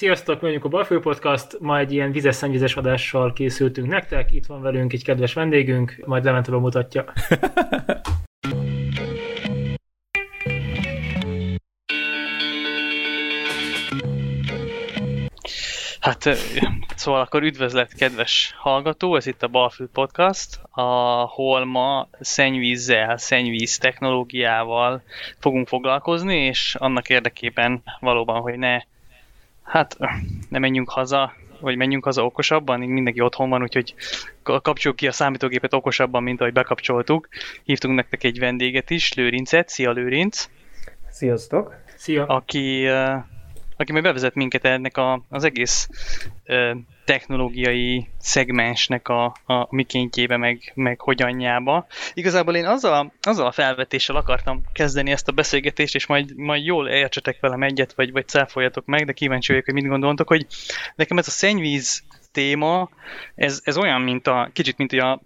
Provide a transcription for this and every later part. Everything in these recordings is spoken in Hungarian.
Sziasztok, mondjuk a Balfő Podcast, ma egy ilyen vizes szennyvizes adással készültünk nektek, itt van velünk egy kedves vendégünk, majd Levente bemutatja. Hát, szóval akkor üdvözlet, kedves hallgató, ez itt a Balfű Podcast, ahol ma szennyvízzel, szennyvíz technológiával fogunk foglalkozni, és annak érdekében valóban, hogy ne, hát ne menjünk haza, vagy menjünk haza okosabban, mindenki otthon van, úgyhogy kapcsoljuk ki a számítógépet okosabban, mint ahogy bekapcsoltuk. Hívtunk nektek egy vendéget is, Lőrincet. Szia Lőrinc! Sziasztok! Szia! Aki aki majd bevezet minket ennek a, az egész technológiai szegmensnek a, a mikéntjébe, meg, meg hogyanjába. Igazából én azzal, azzal a felvetéssel akartam kezdeni ezt a beszélgetést, és majd, majd jól értsetek velem egyet, vagy, vagy cáfoljatok meg, de kíváncsi vagyok, hogy mit gondoltok, hogy nekem ez a szennyvíz téma, ez, ez olyan, mint a, kicsit, mint a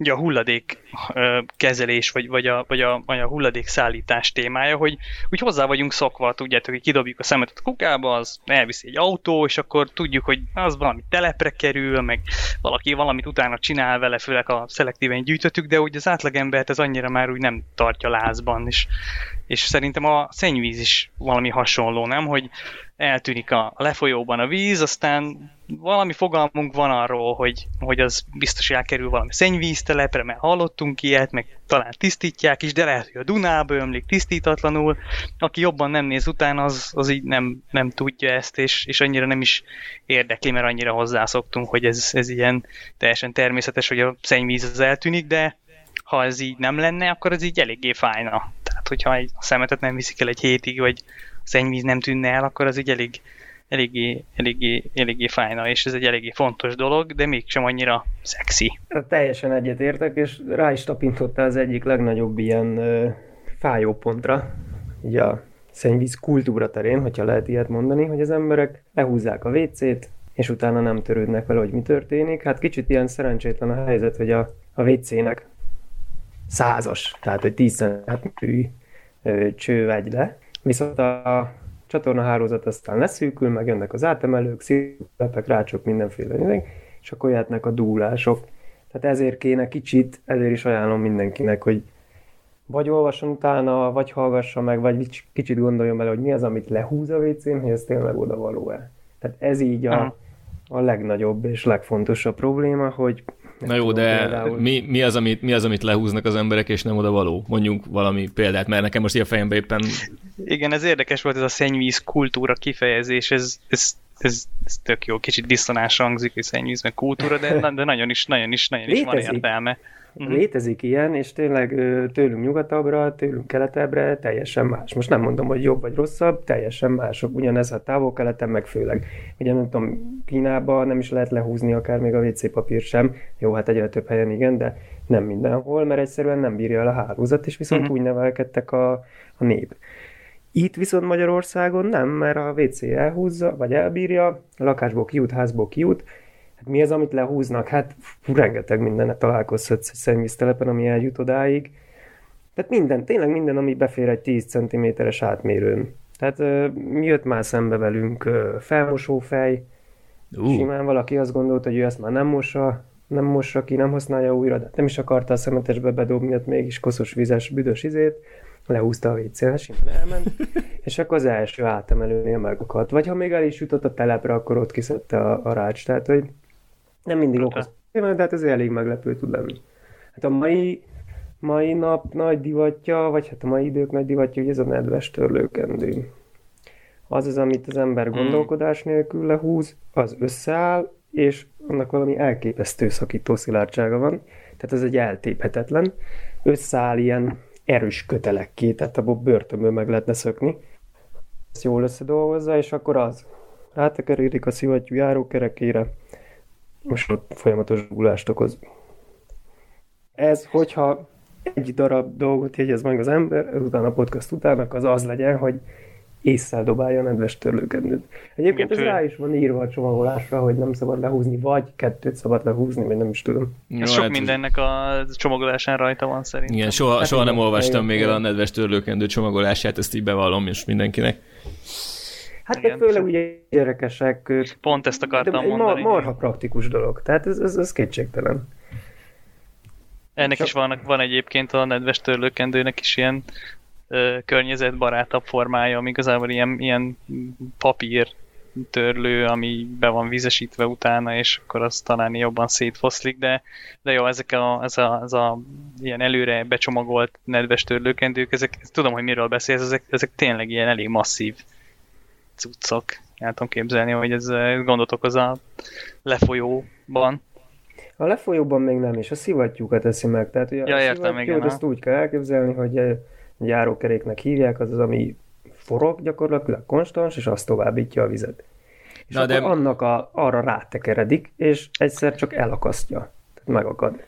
ugye a hulladék kezelés, vagy, vagy, a, vagy, a, vagy a hulladék szállítás témája, hogy úgy hozzá vagyunk szokva, tudjátok, hogy kidobjuk a szemetet a kukába, az elviszi egy autó, és akkor tudjuk, hogy az valami telepre kerül, meg valaki valamit utána csinál vele, főleg a szelektíven gyűjtöttük, de úgy az átlagembert ez annyira már úgy nem tartja lázban, és, és szerintem a szennyvíz is valami hasonló, nem? Hogy eltűnik a lefolyóban a víz, aztán valami fogalmunk van arról, hogy, hogy az biztos elkerül valami szennyvíztelepre, mert hallottunk ilyet, meg talán tisztítják is, de lehet, hogy a Dunába ömlik tisztítatlanul. Aki jobban nem néz utána, az, az így nem, nem tudja ezt, és, és annyira nem is érdekli, mert annyira hozzászoktunk, hogy ez, ez ilyen teljesen természetes, hogy a szennyvíz az eltűnik, de ha ez így nem lenne, akkor ez így eléggé fájna. Hogyha egy szemetet nem viszik el egy hétig, vagy szennyvíz nem tűnne el, akkor az egy elég, eléggé, eléggé, eléggé fájna, és ez egy eléggé fontos dolog, de mégsem annyira szexi. Hát teljesen egyetértek, és rá is tapintotta az egyik legnagyobb ilyen fájó pontra, ugye a szennyvíz kultúra terén, hogyha lehet ilyet mondani, hogy az emberek lehúzzák a WC-t, és utána nem törődnek vele, hogy mi történik. Hát kicsit ilyen szerencsétlen a helyzet, hogy a, a WC-nek százas, tehát hogy tíz centiméterű cső vegy le, viszont a csatorna hálózat aztán leszűkül, meg jönnek az átemelők, szívlepek, rácsok, mindenféle, és akkor jöhetnek a dúlások. Tehát ezért kéne kicsit, ezért is ajánlom mindenkinek, hogy vagy olvasson utána, vagy hallgassa meg, vagy kicsit gondoljon bele, hogy mi az, amit lehúz a wc hogy ez tényleg oda való-e. Tehát ez így a, a legnagyobb és legfontosabb probléma, hogy Na jó, de mi, mi, az, amit, mi az, amit lehúznak az emberek, és nem oda való? Mondjunk valami példát, mert nekem most ilyen fejembe éppen... Igen, ez érdekes volt ez a szennyvíz kultúra kifejezés, ez, ez, ez, ez tök jó, kicsit diszonás hangzik, hogy szennyvíz meg kultúra, de, de nagyon is, nagyon is, nagyon is van értelme. Uh-huh. Létezik ilyen, és tényleg tőlünk nyugatabbra, tőlünk keletebbre teljesen más. Most nem mondom, hogy jobb vagy rosszabb, teljesen mások. Ugyanez a távol-keleten, meg főleg. Ugye nem tudom, Kínában nem is lehet lehúzni akár még a WC papír sem. Jó, hát egyre több helyen igen, de nem mindenhol, mert egyszerűen nem bírja el a hálózat, és viszont uh-huh. úgy nevelkedtek a, a nép. Itt viszont Magyarországon nem, mert a WC elhúzza, vagy elbírja, a lakásból kijut, házból kijut, Hát mi az, amit lehúznak? Hát fú, rengeteg mindenet találkozhatsz egy szennyvíztelepen, ami eljut odáig. Tehát minden, tényleg minden, ami befér egy 10 cm-es átmérőn. Tehát mi jött már szembe velünk? Felmosófej. Uh. Simán valaki azt gondolta, hogy ő ezt már nem mossa, nem mossa ki, nem használja újra, de nem is akarta a szemetesbe bedobni, ott mégis koszos, vizes, büdös izét, lehúzta a vécére, simán elment, és akkor az első átemelőnél megakadt. Vagy ha még el is jutott a telepre, akkor ott kiszedte a, a rács. Tehát, hogy nem mindig okoz de hát ez elég meglepő tud lenni. Hát a mai, mai nap nagy divatja, vagy hát a mai idők nagy divatja, hogy ez a nedves törlőkendő. Az az, amit az ember hmm. gondolkodás nélkül lehúz, az összeáll, és annak valami elképesztő szakító szilárdsága van. Tehát ez egy eltéphetetlen. Összeáll ilyen erős kötelekké, tehát abból börtönből meg lehetne szökni. Ezt jól összedolgozza, és akkor az rátekerítik a szivattyú járókerekére, most ott folyamatos gulást okoz. Ez, hogyha egy darab dolgot jegyez meg az ember, ezután a podcast után, az az legyen, hogy észszel dobálja a nedves törlőkendőt. Egyébként Igen, ez rá is van írva a csomagolásra, hogy nem szabad lehúzni, vagy kettőt szabad lehúzni, vagy nem is tudom. Jó, sok hát, mindennek a csomagolásán rajta van szerintem. Igen, soha, hát soha nem olvastam még el a nedves törlőkendő csomagolását, ezt így bevallom is mindenkinek. Hát Igen. meg főleg ugye gyerekesek. Pont ezt akartam mondani. Marha praktikus dolog, tehát ez, ez, ez kétségtelen. Ennek Csak... is van, van egyébként a nedves törlőkendőnek is ilyen ö, környezetbarátabb formája, ami igazából ilyen, ilyen papír törlő, ami be van vizesítve utána, és akkor az talán jobban szétfoszlik, de, de jó, ezek a, ez, a, ez a ilyen előre becsomagolt nedves törlőkendők, ezek, tudom, hogy miről beszélsz, ezek, ezek tényleg ilyen elég masszív cuccok. El tudom képzelni, hogy ez gondot okoz a lefolyóban. A lefolyóban még nem, és a szivattyúkat teszi meg. Tehát ugye ja, a értem, igen, azt úgy kell elképzelni, hogy járókeréknek hívják, az az, ami forog gyakorlatilag konstans, és azt továbbítja a vizet. És Na, akkor de... annak a, arra rátekeredik, és egyszer csak elakasztja. Tehát megakad.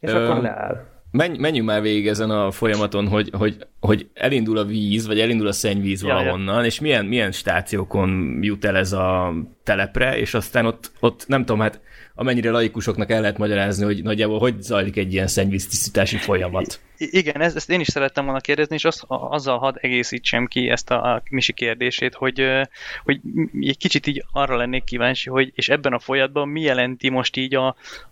És Ö... akkor leáll. Menj, menjünk már végig ezen a folyamaton, hogy, hogy, hogy elindul a víz, vagy elindul a szennyvíz ja, valahonnan, ja. és milyen, milyen stációkon jut el ez a telepre, és aztán ott, ott nem tudom, hát amennyire laikusoknak el lehet magyarázni, hogy nagyjából hogy zajlik egy ilyen szennyvíztisztítási folyamat. I- igen, ezt, ezt én is szerettem volna kérdezni, és az, azzal hadd egészítsem ki ezt a, a Misi kérdését, hogy, hogy egy kicsit így arra lennék kíváncsi, hogy és ebben a folyamatban mi jelenti most így a,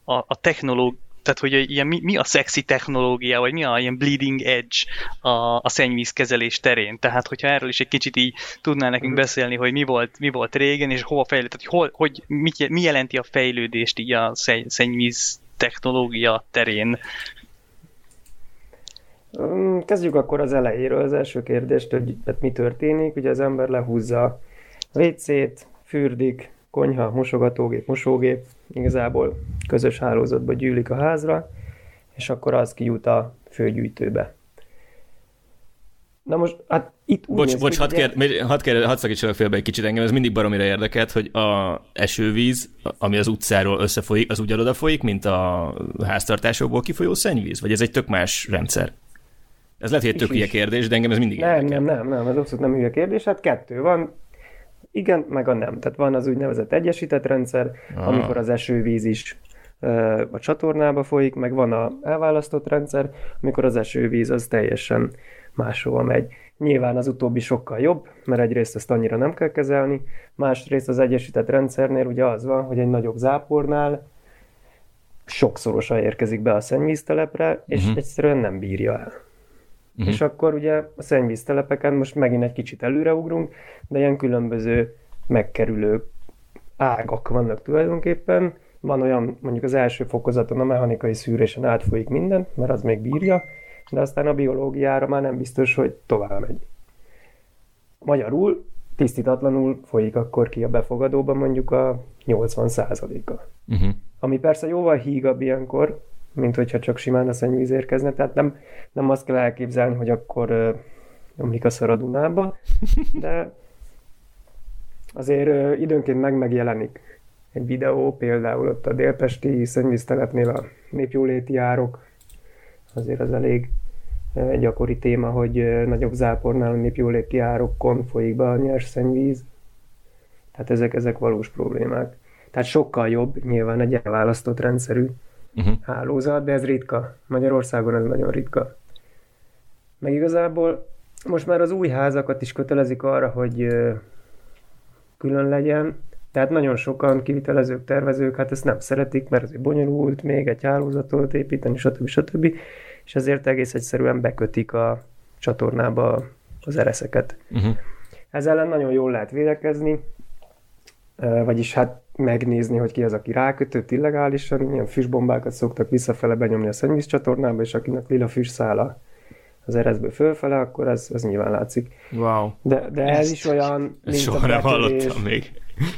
a, a technológia, tehát hogy ilyen, mi, mi a szexi technológia, vagy mi a ilyen bleeding edge a, a szennyvízkezelés terén. Tehát, hogyha erről is egy kicsit így tudnál nekünk mhm. beszélni, hogy mi volt, mi volt régen, és hova fejlődött, hogy, hol, hogy mit, mi jelenti a fejlődést így a szennyvíz technológia terén. Mm, kezdjük akkor az elejéről, az első kérdést, hogy mi történik. Ugye az ember lehúzza a WC-t, fürdik, konyha, mosogatógép, mosógép, igazából közös hálózatba gyűlik a házra, és akkor az kijut a főgyűjtőbe. Na most, hát itt úgy Bocs, bocs, hadd, kér, had kér, had szakítsanak félbe egy kicsit engem, ez mindig baromira érdekelt, hogy a esővíz, ami az utcáról összefolyik, az ugyanoda folyik, mint a háztartásokból kifolyó szennyvíz? Vagy ez egy tök más rendszer? Ez lehet, hogy egy tök hülye kérdés, de engem ez mindig Nem, érdekel. nem, nem, nem, ez abszolút nem hülye kérdés. Hát kettő van, igen, meg a nem. Tehát van az úgynevezett egyesített rendszer, Aha. amikor az esővíz is a csatornába folyik, meg van a elválasztott rendszer, amikor az esővíz az teljesen máshova megy. Nyilván az utóbbi sokkal jobb, mert egyrészt ezt annyira nem kell kezelni, másrészt az egyesített rendszernél ugye az van, hogy egy nagyobb zápornál sokszorosan érkezik be a szennyvíztelepre, és uh-huh. egyszerűen nem bírja el. Uh-huh. És akkor ugye a szennyvíztelepeken most megint egy kicsit előreugrunk, de ilyen különböző megkerülő ágak vannak tulajdonképpen. Van olyan, mondjuk az első fokozaton a mechanikai szűrésen átfolyik minden, mert az még bírja, de aztán a biológiára már nem biztos, hogy tovább megy. Magyarul tisztítatlanul folyik akkor ki a befogadóban mondjuk a 80 a uh-huh. Ami persze jóval hígabb ilyenkor, mint hogyha csak simán a szennyvíz érkezne. Tehát nem, nem azt kell elképzelni, hogy akkor uh, ömlik a szar a Dunába, de azért időnként meg megjelenik egy videó, például ott a délpesti szennyvíztelepnél a népjóléti árok, azért az elég egy gyakori téma, hogy nagyobb zápornál a népjóléti árokon folyik be a nyers szennyvíz. Tehát ezek, ezek valós problémák. Tehát sokkal jobb, nyilván egy elválasztott rendszerű uh-huh. hálózat, de ez ritka. Magyarországon ez nagyon ritka. Meg igazából most már az új házakat is kötelezik arra, hogy külön legyen, tehát nagyon sokan kivitelezők, tervezők, hát ezt nem szeretik, mert ez bonyolult, még egy hálózatot építeni, stb. stb. És ezért egész egyszerűen bekötik a csatornába az ereszeket. Uh-huh. Ezzel ellen nagyon jól lehet védekezni, vagyis hát megnézni, hogy ki az, aki rákötött illegálisan, ilyen füstbombákat szoktak visszafele benyomni a szennyvíz csatornába, és akinek lila füst száll az ereszből fölfele, akkor ez, ez nyilván látszik. Wow. De, de ez is olyan, mint soha nem hallottam még.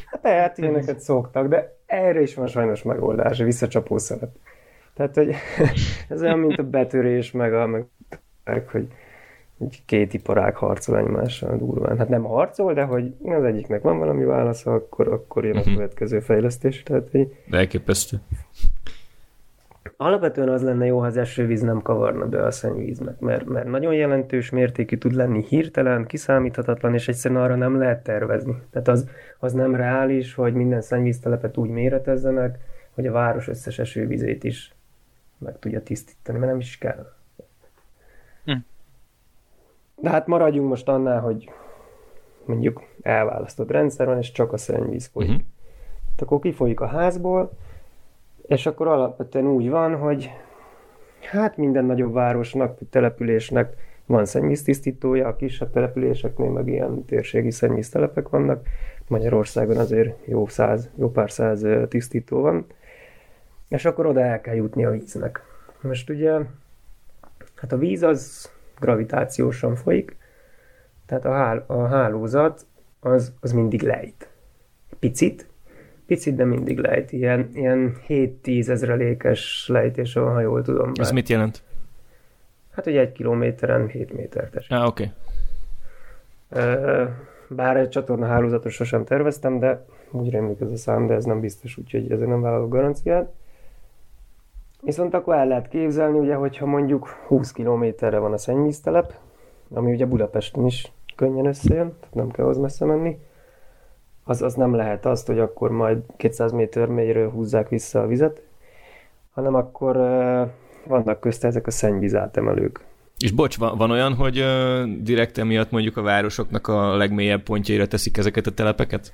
Hát lehet, ilyeneket szoktak, de erre is van sajnos megoldás, a visszacsapó szelet. Tehát, hogy ez olyan, mint a betörés, meg a, meg, meg hogy két iparág harcol egymással durván. Hát nem harcol, de hogy az egyiknek van valami válasza, akkor, akkor jön a uh-huh. következő fejlesztés. Tehát, hogy... Elképesztő. Alapvetően az lenne jó, ha az esővíz nem kavarna be a szennyvíznek, mert, mert nagyon jelentős mértékű tud lenni hirtelen, kiszámíthatatlan, és egyszerűen arra nem lehet tervezni. Tehát az, az nem reális, hogy minden szennyvíztelepet úgy méretezzenek, hogy a város összes esővizét is meg tudja tisztítani, mert nem is kell. De hát maradjunk most annál, hogy mondjuk elválasztott rendszer van, és csak a szennyvíz folyik. Uh-huh. akkor kifolyik a házból, és akkor alapvetően úgy van, hogy hát minden nagyobb városnak, településnek van szennyvíztisztítója, a kisebb településeknél meg ilyen térségi szennyvíztelepek vannak. Magyarországon azért jó, száz, jó pár száz tisztító van, és akkor oda el kell jutni a víznek. Most ugye, hát a víz az gravitációsan folyik, tehát a, hál, a hálózat az, az mindig lejt. Picit, picit, de mindig lejt. Ilyen, ilyen 7-10 ezrelékes lejtés van, ha jól tudom. Ez mit jelent? Hát, hogy egy kilométeren 7 méter tessék. Ah, oké. Okay. Bár egy csatorna hálózatot sosem terveztem, de úgy rémlik ez a szám, de ez nem biztos, úgyhogy ezért nem vállalok garanciát. Viszont akkor el lehet képzelni, ugye, hogyha mondjuk 20 kilométerre van a szennyvíztelep, ami ugye Budapesten is könnyen összejön, tehát nem kell az messze menni, az, az nem lehet azt, hogy akkor majd 200 méter mélyről húzzák vissza a vizet, hanem akkor uh, vannak közte ezek a szennyvíz átemelők. És bocs, van, van olyan, hogy uh, direkt emiatt mondjuk a városoknak a legmélyebb pontjaira teszik ezeket a telepeket?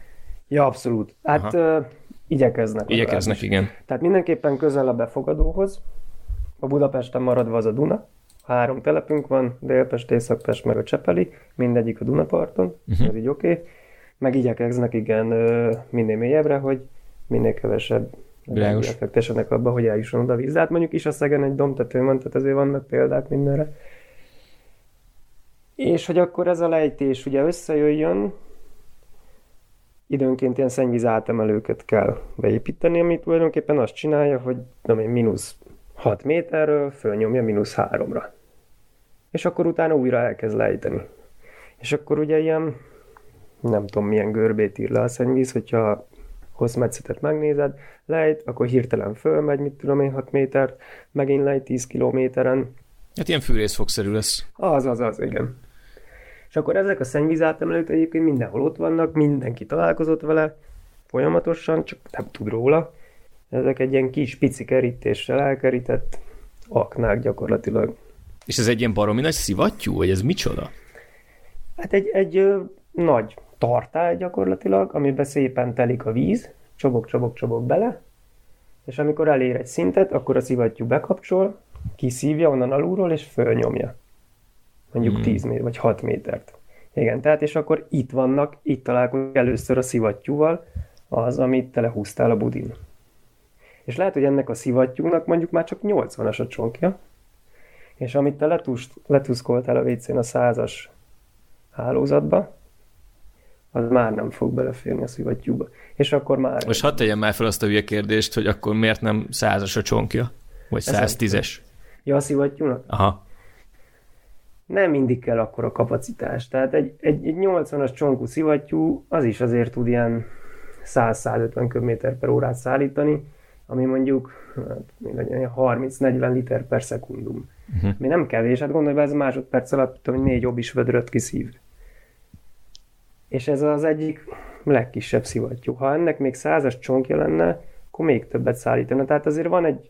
Ja, abszolút. Hát uh, igyekeznek. Igyekeznek, igen. Tehát mindenképpen közel a befogadóhoz. A Budapesten maradva az a Duna. Három telepünk van, Délpest, Északpest, meg a Csepeli, mindegyik a Dunaparton, uh-huh. ez így oké. Okay. Meg igyekeznek igen minél mélyebbre, hogy minél kevesebb fektessenek abba, hogy eljusson oda a víz. De hát mondjuk is a Szegen egy domtető van, tehát azért vannak példák mindenre. És hogy akkor ez a lejtés ugye összejöjjön, időnként ilyen szennyvíz átemelőket kell beépíteni, ami tulajdonképpen azt csinálja, hogy nem én, mínusz 6 méterről fölnyomja mínusz 3-ra. És akkor utána újra elkezd lejteni. És akkor ugye ilyen, nem tudom milyen görbét ír le a szennyvíz, hogyha hosszmetszetet megnézed, lejt, akkor hirtelen fölmegy, mit tudom én, 6 métert, megint lejt 10 kilométeren. Hát ilyen fűrészfogszerű lesz. Az, az, az, igen. És akkor ezek a szennyvízátemelők egyébként mindenhol ott vannak, mindenki találkozott vele, folyamatosan, csak nem tud róla. Ezek egy ilyen kis pici kerítéssel elkerített aknák gyakorlatilag. És ez egy ilyen baromi nagy szivattyú, vagy ez micsoda? Hát egy, egy ö, nagy tartály gyakorlatilag, amiben szépen telik a víz, csobok, csobok, csobok bele, és amikor elér egy szintet, akkor a szivattyú bekapcsol, kiszívja onnan alulról, és fölnyomja mondjuk hmm. 10 méter, vagy 6 métert. Igen, tehát és akkor itt vannak, itt találkozunk először a szivattyúval, az, amit te lehúztál a budin. És lehet, hogy ennek a szivattyúnak mondjuk már csak 80-as a csonkja, és amit te letust, letuszkoltál a WC-n a százas hálózatba, az már nem fog beleférni a szivattyúba. És akkor már... Most hadd tegyem már fel azt a hülye kérdést, hogy akkor miért nem százas a csonkja? Vagy 110-es? Ja, a szivattyúnak? Aha nem mindig kell akkor a kapacitás. Tehát egy, egy, egy 80-as csonkú szivattyú az is azért tud ilyen 100-150 km per órát szállítani, ami mondjuk hát, 30-40 liter per szekundum. Uh-huh. Mi nem kevés, hát gondolj be, ez másodperc alatt tudom, hogy négy obis vödröt kiszív. És ez az egyik legkisebb szivattyú. Ha ennek még százas csonkja lenne, akkor még többet szállítana. Tehát azért van egy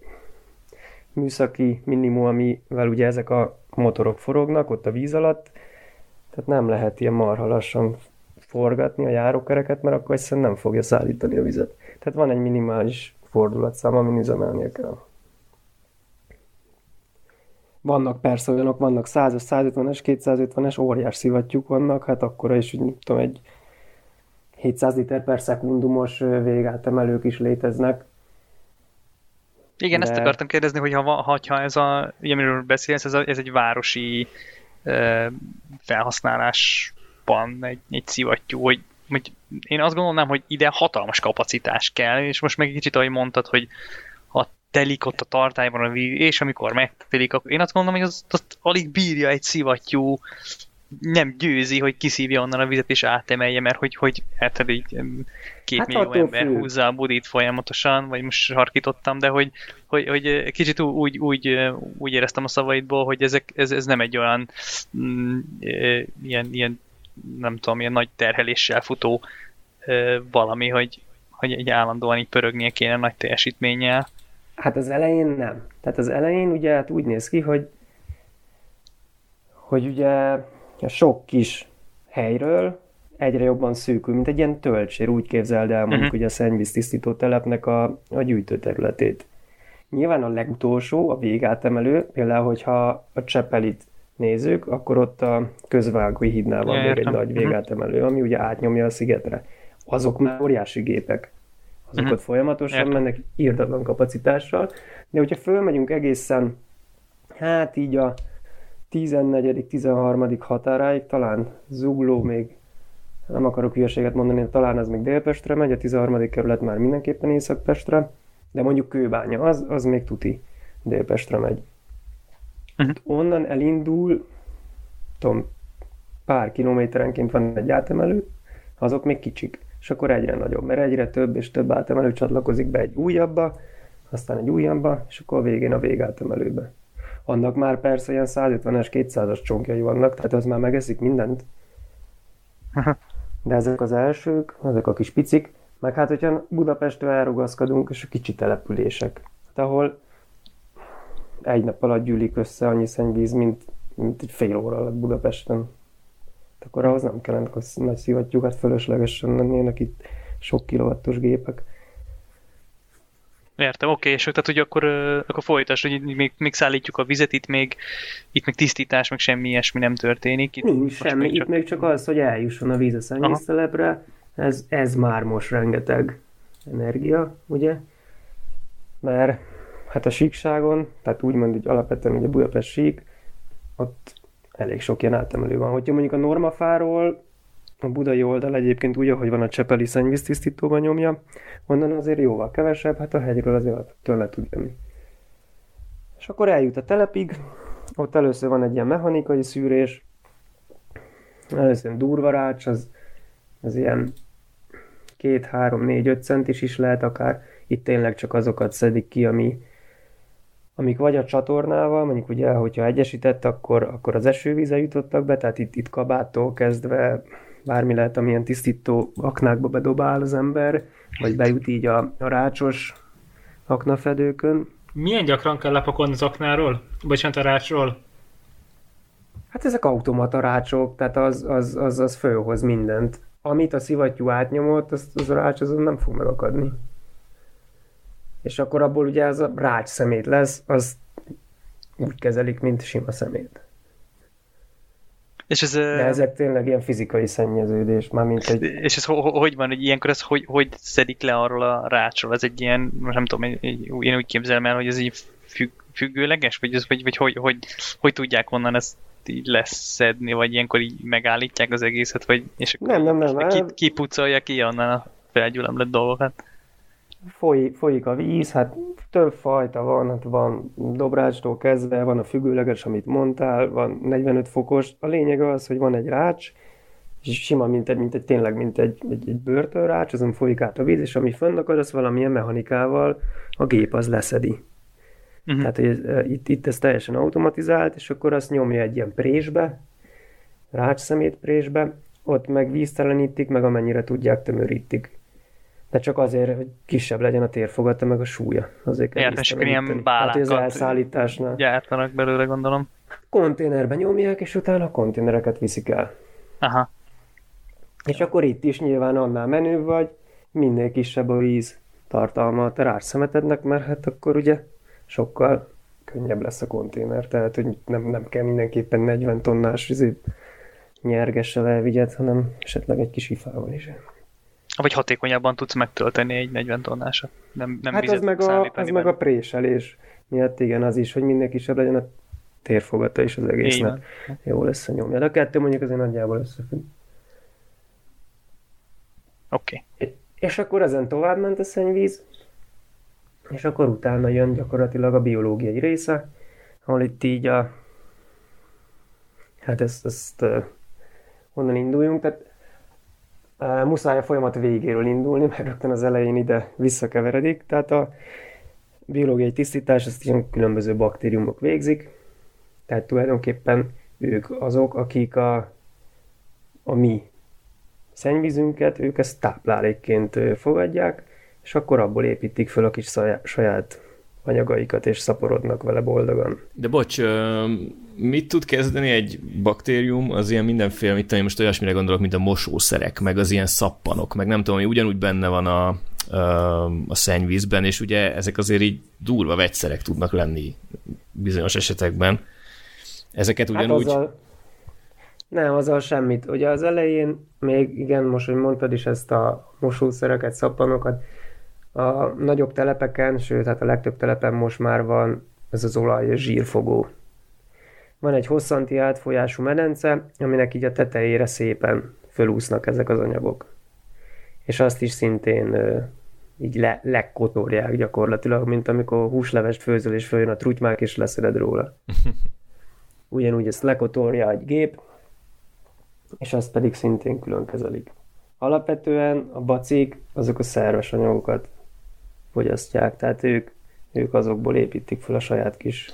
műszaki minimum, amivel ugye ezek a motorok forognak ott a víz alatt, tehát nem lehet ilyen marha lassan forgatni a járókereket, mert akkor egyszerűen nem fogja szállítani a vizet. Tehát van egy minimális fordulatszám, amin üzemelnie kell. Vannak persze olyanok, vannak 100-as, 150-es, 250-es, óriás szivattyúk vannak, hát akkor is, úgy tudom, egy 700 liter per szekundumos végátemelők is léteznek, igen, de... ezt akartam kérdezni, hogy ha, ha ez a, amiről beszélsz, ez, a, ez egy városi e, felhasználásban egy, egy szivattyú, hogy, hogy én azt gondolnám, hogy ide hatalmas kapacitás kell, és most meg egy kicsit, ahogy mondtad, hogy ha telik ott a tartályban a víz, és amikor megtelik, akkor én azt gondolom, hogy az, azt alig bírja egy szivattyú nem győzi, hogy kiszívja onnan a vizet és átemelje, mert hogy, hogy hát így két hát millió ember fő. húzza a budit folyamatosan, vagy most harkítottam, de hogy, hogy, hogy kicsit úgy, úgy, úgy éreztem a szavaidból, hogy ezek, ez, ez nem egy olyan mm, ilyen, ilyen, nem tudom, ilyen nagy terheléssel futó valami, hogy, hogy egy állandóan így pörögnie kéne nagy teljesítménnyel. Hát az elején nem. Tehát az elején ugye hát úgy néz ki, hogy hogy ugye a sok kis helyről egyre jobban szűkül, mint egy ilyen töltsér, úgy képzeld el mondjuk uh-huh. ugye a szennyvíz tisztító telepnek a, a gyűjtőterületét. Nyilván a legutolsó, a végátemelő, például, hogyha a Csepelit nézzük, akkor ott a közvágói hídnál van még egy nagy mhm. végátemelő, ami ugye átnyomja a szigetre. Azok már óriási gépek. Azok uh-huh. ott folyamatosan Értem. mennek írdatlan kapacitással, de hogyha fölmegyünk egészen, hát így a 14. 13. határáig, talán Zugló még, nem akarok hülyeséget mondani, talán az még Délpestre megy, a 13. kerület már mindenképpen Északpestre, de mondjuk Kőbánya, az, az még tuti Délpestre megy. Uh-huh. Onnan elindul, tudom, pár kilométerenként van egy átemelő, azok még kicsik, és akkor egyre nagyobb, mert egyre több és több átemelő csatlakozik be egy újabbba, aztán egy újabbba, és akkor a végén a végátemelőbe. Annak már persze ilyen 150-es, 200-as csonkjai vannak, tehát az már megeszik mindent. De ezek az elsők, ezek a kis picik, meg hát, hogyha Budapestről elrugaszkodunk, és a kicsi települések, hát ahol egy nap alatt gyűlik össze annyi szennyvíz, mint, mint egy fél óra alatt Budapesten. Hát akkor ahhoz nem kellene nagy szivattyúkat fölöslegesen lennének itt sok kilovattos gépek. Értem, oké, és tehát hogy akkor, akkor folytasd, hogy még, még szállítjuk a vizet, itt még, itt még tisztítás, meg semmi ilyesmi nem történik. Itt Nincs semmi, még csak... itt még csak az, hogy eljusson a víz a szennyvíztelepre, ez, ez már most rengeteg energia, ugye? Mert hát a síkságon, tehát úgymond hogy alapvetően ugye Budapest sík, ott elég sok ilyen átemelő van. Hogyha mondjuk a normafáról a budai oldal egyébként úgy, ahogy van a Csepeli szennyvíztisztítóban nyomja, onnan azért jóval kevesebb, hát a hegyről azért tőle tud jönni. És akkor eljut a telepig, ott először van egy ilyen mechanikai szűrés, először durva rács, az, az ilyen 2, 3, 4, 5 centis is lehet akár. Itt tényleg csak azokat szedik ki, ami, amik vagy a csatornával, mondjuk ugye, hogyha egyesített, akkor, akkor az esővíze jutottak be, tehát itt, itt kabáttól kezdve bármi lehet, amilyen tisztító aknákba bedobál az ember, vagy bejut így a, a rácsos aknafedőkön. Milyen gyakran kell lepakolni az aknáról? Bocsánat, a rácsról? Hát ezek automata rácsok, tehát az, az, az, az fölhoz mindent amit a szivattyú átnyomott, azt az a rács azon nem fog megakadni. És akkor abból ugye az a rács szemét lesz, az úgy kezelik, mint sima szemét. És ez, De ezek tényleg ilyen fizikai szennyeződés, már mint egy... És ez hogy van, hogy ilyenkor ez hogy, hogy szedik le arról a rácsról? Ez egy ilyen, nem tudom, én úgy képzelem el, hogy ez így függ, függőleges, vagy, vagy, vagy hogy, hogy, hogy tudják onnan ezt így leszedni, vagy ilyenkor így megállítják az egészet, vagy és akkor nem, nem, nem, ki, kipucolja ki onnan a felgyülemlett dolgokat. Foly, folyik a víz, hát több fajta van, hát van dobrácstól kezdve, van a függőleges, amit mondtál, van 45 fokos. A lényeg az, hogy van egy rács, és sima, mint egy, mint egy tényleg, mint egy, egy, egy börtönrács, azon folyik át a víz, és ami fönnakad, az valamilyen mechanikával a gép az leszedi. Uh-huh. Tehát hogy itt, itt ez teljesen automatizált, és akkor azt nyomja egy ilyen présbe, rácsszemét présbe, ott meg víztelenítik, meg amennyire tudják, tömörítik. De csak azért, hogy kisebb legyen a térfogata, meg a súlya. Azért kell akkor ilyen bálákat hát, az elszállításnál. gyártanak belőle, gondolom. Konténerben nyomják, és utána a konténereket viszik el. Aha. És akkor itt is nyilván annál menő vagy, minél kisebb a víz tartalma a te szemetednek, mert hát akkor ugye sokkal könnyebb lesz a konténer, tehát hogy nem, nem kell mindenképpen 40 tonnás izé, nyergessel elvigyed, hanem esetleg egy kis ifával is. Vagy hatékonyabban tudsz megtölteni egy 40 tonnásat. Nem, nem hát az meg, a, az meg a préselés miatt igen, az is, hogy minden kisebb legyen a térfogata is az egésznek. Jó nyomja. De a kettő mondjuk azért nagyjából összefügg. Oké. Okay. És akkor ezen tovább ment a szennyvíz, és akkor utána jön gyakorlatilag a biológiai része, ahol itt így a... Hát ezt, ezt honnan induljunk, tehát muszáj a folyamat végéről indulni, mert rögtön az elején ide visszakeveredik, tehát a biológiai tisztítás ezt ilyen különböző baktériumok végzik, tehát tulajdonképpen ők azok, akik a, a mi szennyvízünket, ők ezt táplálékként fogadják, és akkor abból építik föl a kis saját anyagaikat, és szaporodnak vele boldogan. De bocs, mit tud kezdeni egy baktérium az ilyen mindenféle, mit tudom, most olyasmire gondolok, mint a mosószerek, meg az ilyen szappanok, meg nem tudom, hogy ugyanúgy benne van a, a szennyvízben, és ugye ezek azért így durva vegyszerek tudnak lenni bizonyos esetekben. Ezeket hát ugyanúgy... Hát azzal, nem, azzal semmit. Ugye az elején még, igen, most, hogy mondtad is ezt a mosószereket, szappanokat, a nagyobb telepeken, sőt, hát a legtöbb telepen most már van ez az olaj és zsírfogó. Van egy hosszanti átfolyású medence, aminek így a tetejére szépen fölúsznak ezek az anyagok. És azt is szintén így le, lekotorják gyakorlatilag, mint amikor húslevest főzöl és följön a trutymák és leszeded róla. Ugyanúgy ezt lekotorja egy gép, és azt pedig szintén külön kezelik. Alapvetően a bacik azok a szerves anyagokat fogyasztják, tehát ők, ők azokból építik fel a saját kis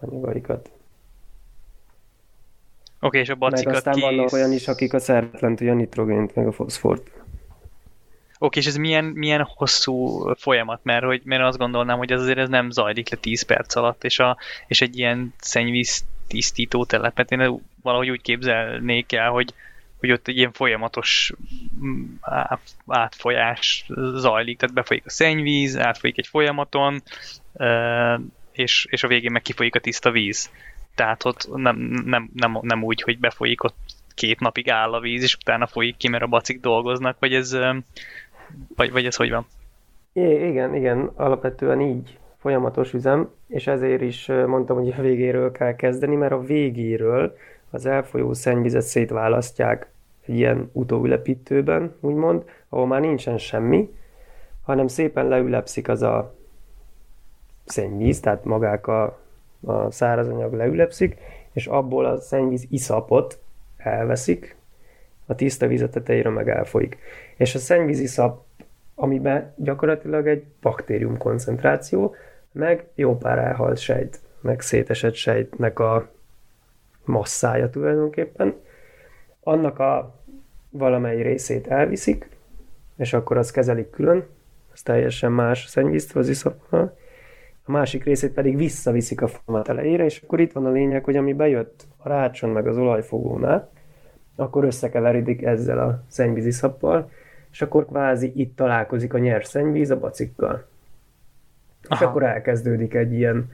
anyagaikat. Oké, okay, és a bacikat Meg aztán ki... vannak olyan is, akik a szervetlent, a nitrogént, meg a foszfort. Oké, okay, és ez milyen, milyen hosszú folyamat? Mert, hogy, mert azt gondolnám, hogy ez azért ez nem zajlik le 10 perc alatt, és, a, és egy ilyen szennyvíz tisztító telepet én valahogy úgy képzelnék el, hogy, hogy ott egy ilyen folyamatos mm, átfolyás zajlik, tehát befolyik a szennyvíz, átfolyik egy folyamaton, és, és a végén meg kifolyik a tiszta víz. Tehát ott nem, nem, nem, nem úgy, hogy befolyik ott két napig áll a víz, és utána folyik ki, mert a bacik dolgoznak, vagy ez, vagy, vagy ez hogy van? I- igen, igen, alapvetően így folyamatos üzem, és ezért is mondtam, hogy a végéről kell kezdeni, mert a végéről az elfolyó szennyvizet szétválasztják egy ilyen utóülepítőben, úgymond, ahol már nincsen semmi, hanem szépen leülepszik az a szennyvíz, tehát magák a, a szárazanyag leülepszik, és abból a szennyvíz iszapot elveszik, a tiszta víz a tetejére meg elfolyik. És a szennyvíz iszap, amiben gyakorlatilag egy baktérium koncentráció, meg jó pár elhalt sejt, meg szétesett sejtnek a masszája tulajdonképpen, annak a valamely részét elviszik, és akkor azt kezelik külön, az teljesen más szennyvíztől az iszapnál, a másik részét pedig visszaviszik a format elejére, és akkor itt van a lényeg, hogy ami bejött a rácson meg az olajfogónál, akkor összekeveredik ezzel a szennyvíz iszappal, és akkor kvázi itt találkozik a nyers szennyvíz a bacikkal. Aha. És akkor elkezdődik egy ilyen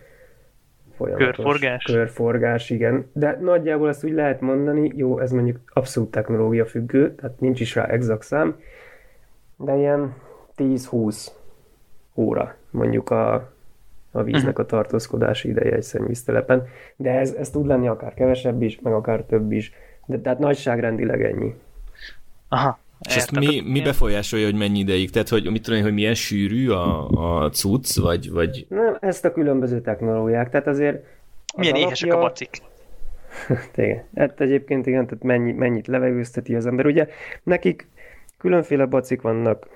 folyamatos körforgás. körforgás, igen. De nagyjából ezt úgy lehet mondani, jó, ez mondjuk abszolút technológia függő, tehát nincs is rá exakt szám, de ilyen 10-20 óra mondjuk a, a víznek a tartózkodási ideje egy szennyvíztelepen, de ez, ez tud lenni akár kevesebb is, meg akár több is, de tehát nagyságrendileg ennyi. Aha, és ezt mi, mi befolyásolja, hogy mennyi ideig? Tehát, hogy mit tudom hogy milyen sűrű a, a cucc, vagy, vagy... Nem, ezt a különböző technológiák, tehát azért... Milyen alapja... éhesek a bacik? igen, hát egyébként igen, tehát mennyi, mennyit levegőzteti az ember. Ugye nekik különféle bacik vannak,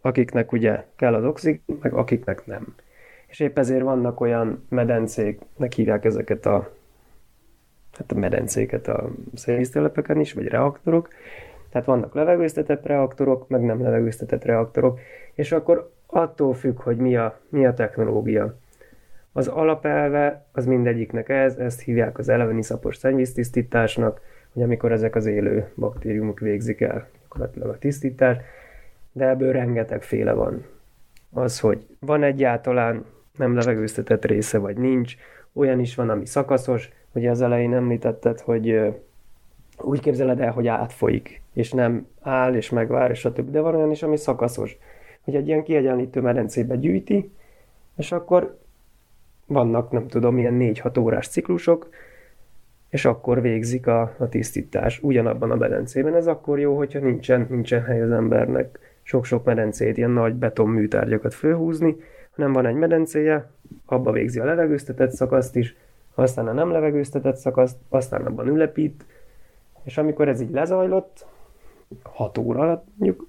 akiknek ugye kell az oxig, meg akiknek nem. És épp ezért vannak olyan medencék, nek hívják ezeket a, hát a medencéket a szélvíztelepeken is, vagy reaktorok, tehát vannak levegőztetett reaktorok, meg nem levegőztetett reaktorok, és akkor attól függ, hogy mi a, mi a technológia. Az alapelve az mindegyiknek ez, ezt hívják az eleveni szapos szennyvíztisztításnak, hogy amikor ezek az élő baktériumok végzik el gyakorlatilag a tisztítást, de ebből rengeteg féle van. Az, hogy van egyáltalán nem levegőztetett része, vagy nincs, olyan is van, ami szakaszos, ugye az elején említetted, hogy úgy képzeled el, hogy átfolyik, és nem áll, és megvár, és a többi, de van olyan is, ami szakaszos, hogy egy ilyen kiegyenlítő medencébe gyűjti, és akkor vannak, nem tudom, ilyen 4-6 órás ciklusok, és akkor végzik a, a tisztítás ugyanabban a medencében. Ez akkor jó, hogyha nincsen, nincsen hely az embernek sok-sok medencét, ilyen nagy beton műtárgyakat fölhúzni, hanem van egy medencéje, abba végzi a levegőztetett szakaszt is, aztán a nem levegőztetett szakaszt, aztán abban ülepít, és amikor ez így lezajlott, 6 óra alatt mondjuk,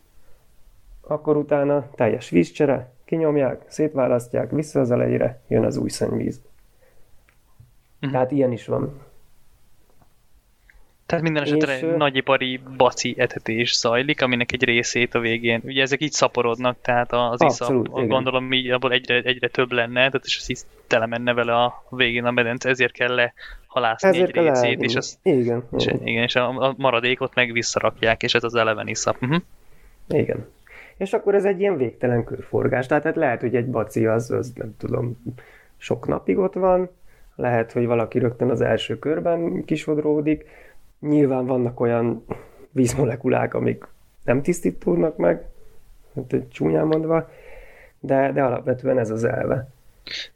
akkor utána teljes vízcsere, kinyomják, szétválasztják, vissza az elejére, jön az új szennyvíz. Uh-huh. Tehát ilyen is van. Tehát minden esetre és, nagyipari baci etetés zajlik, aminek egy részét a végén, ugye ezek így szaporodnak, tehát az abszolút, iszap, igen. gondolom így abból egyre, egyre több lenne, tehát és az így tele menne vele a végén a medence, ezért kell le halászni ezért egy részét, és, az, igen, és, igen. igen, és a, a maradékot meg visszarakják, és ez az eleven iszap. Uh-huh. Igen. És akkor ez egy ilyen végtelen körforgás, tehát hát lehet, hogy egy baci az, az nem tudom, sok napig ott van, lehet, hogy valaki rögtön az első körben kisodródik, Nyilván vannak olyan vízmolekulák, amik nem tisztítódnak meg, hát csúnyán mondva, de, de alapvetően ez az elve.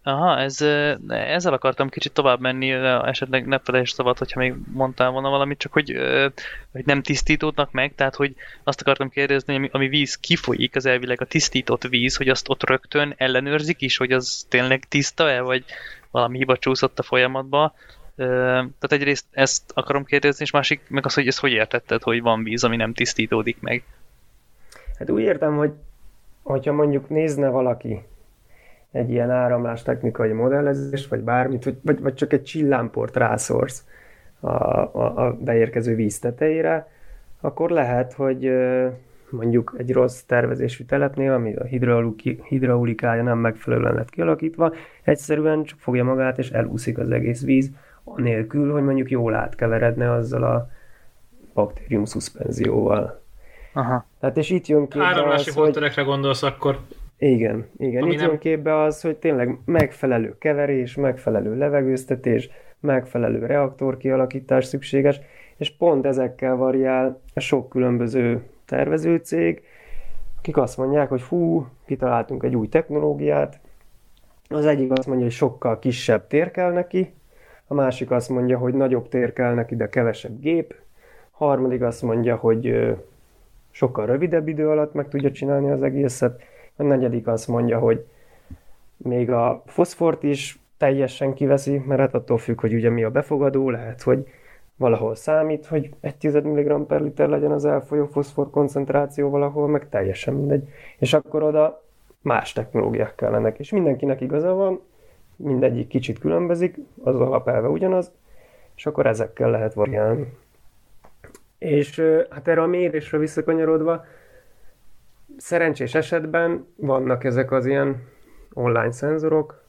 Aha, ez, ezzel akartam kicsit tovább menni, esetleg ne felejtsd szabad, hogyha még mondtál volna valamit, csak hogy, hogy nem tisztítódnak meg, tehát hogy azt akartam kérdezni, ami, ami víz kifolyik, az elvileg a tisztított víz, hogy azt ott rögtön ellenőrzik is, hogy az tényleg tiszta-e, vagy valami hiba csúszott a folyamatba, tehát egyrészt ezt akarom kérdezni, és másik meg az, hogy ezt hogy értetted, hogy van víz, ami nem tisztítódik meg? Hát úgy értem, hogy hogyha mondjuk nézne valaki egy ilyen áramlás technikai modellezést, vagy bármit, vagy, vagy, vagy csak egy csillámport rászorsz a, a, a beérkező víz tetejére, akkor lehet, hogy mondjuk egy rossz tervezésű telepnél, ami a hidraulikája nem megfelelően lett kialakítva, egyszerűen csak fogja magát és elúszik az egész víz, anélkül, hogy mondjuk jól átkeveredne azzal a baktérium szuspenzióval. Aha. Tehát és itt jön képbe Áramlási az, hogy... gondolsz akkor. Igen, igen. Ami itt nem... jön képbe az, hogy tényleg megfelelő keverés, megfelelő levegőztetés, megfelelő reaktor kialakítás szükséges, és pont ezekkel variál sok különböző tervezőcég, akik azt mondják, hogy fú, kitaláltunk egy új technológiát, az egyik azt mondja, hogy sokkal kisebb tér kell neki, a másik azt mondja, hogy nagyobb tér kell neki, de kevesebb gép, a harmadik azt mondja, hogy sokkal rövidebb idő alatt meg tudja csinálni az egészet, a negyedik azt mondja, hogy még a foszfort is teljesen kiveszi, mert hát attól függ, hogy ugye mi a befogadó, lehet, hogy valahol számít, hogy 1 10 mg per liter legyen az elfolyó foszfor koncentráció valahol, meg teljesen mindegy. És akkor oda más technológiák kellenek. És mindenkinek igaza van, mindegyik kicsit különbözik, az alapelve ugyanaz, és akkor ezekkel lehet variálni. És hát erre a mérésre visszakanyarodva, szerencsés esetben vannak ezek az ilyen online szenzorok,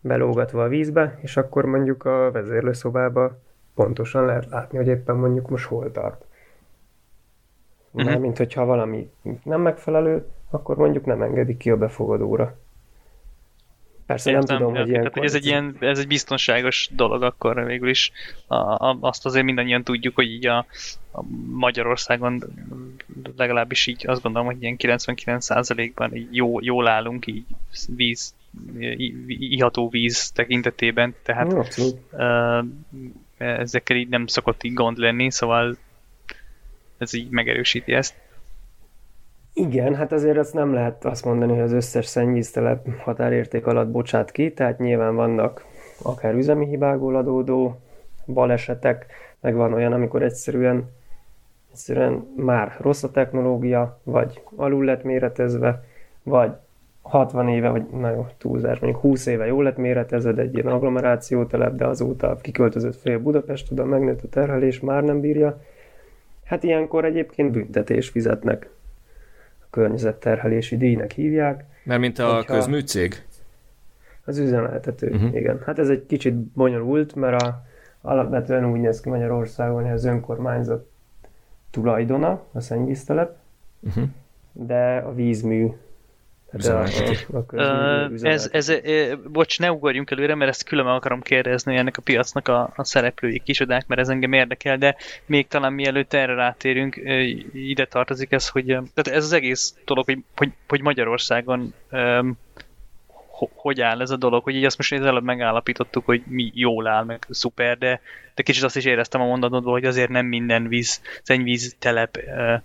belógatva a vízbe, és akkor mondjuk a vezérlőszobába pontosan lehet látni, hogy éppen mondjuk most hol tart. Uh-huh. mint hogyha valami nem megfelelő, akkor mondjuk nem engedik ki a befogadóra. Persze Értem, nem tudom, hogy ilyen... hogy ez egy, ilyen, ez egy biztonságos dolog akkor végül is. A, a, azt azért mindannyian tudjuk, hogy így a, a Magyarországon legalábbis így azt gondolom, hogy ilyen 99%-ban így jó, jól állunk így víz, iható víz tekintetében, tehát uh, ezekkel így nem szokott így gond lenni, szóval ez így megerősíti ezt. Igen, hát azért azt nem lehet azt mondani, hogy az összes szennyvíztelep határérték alatt bocsát ki, tehát nyilván vannak akár üzemi hibából adódó balesetek, meg van olyan, amikor egyszerűen, egyszerűen már rossz a technológia, vagy alul lett méretezve, vagy 60 éve, vagy na jó, túlzás, mondjuk 20 éve jól lett méretezve, egy ilyen agglomerációtelep, de azóta kiköltözött fél Budapest, oda megnőtt a terhelés, már nem bírja. Hát ilyenkor egyébként büntetés fizetnek környezetterhelési díjnak hívják. Mert mint a közműcég? Az üzemeltető, uh-huh. igen. Hát ez egy kicsit bonyolult, mert a, alapvetően úgy néz ki Magyarországon, hogy az önkormányzat tulajdona, a szennyvíztelep, uh-huh. de a vízmű a, a, a ez, ez, bocs, ne ugorjunk előre, mert ezt külön akarom kérdezni ennek a piacnak a, a szereplői kisodák, mert ez engem érdekel, de még talán mielőtt erre rátérünk, ide tartozik ez, hogy tehát ez az egész dolog, hogy, hogy, hogy Magyarországon um, hogy áll ez a dolog, hogy így azt most előbb megállapítottuk, hogy mi jól áll, meg szuper, de, de kicsit azt is éreztem a mondatodból, hogy azért nem minden víz, szennyvíz telep uh,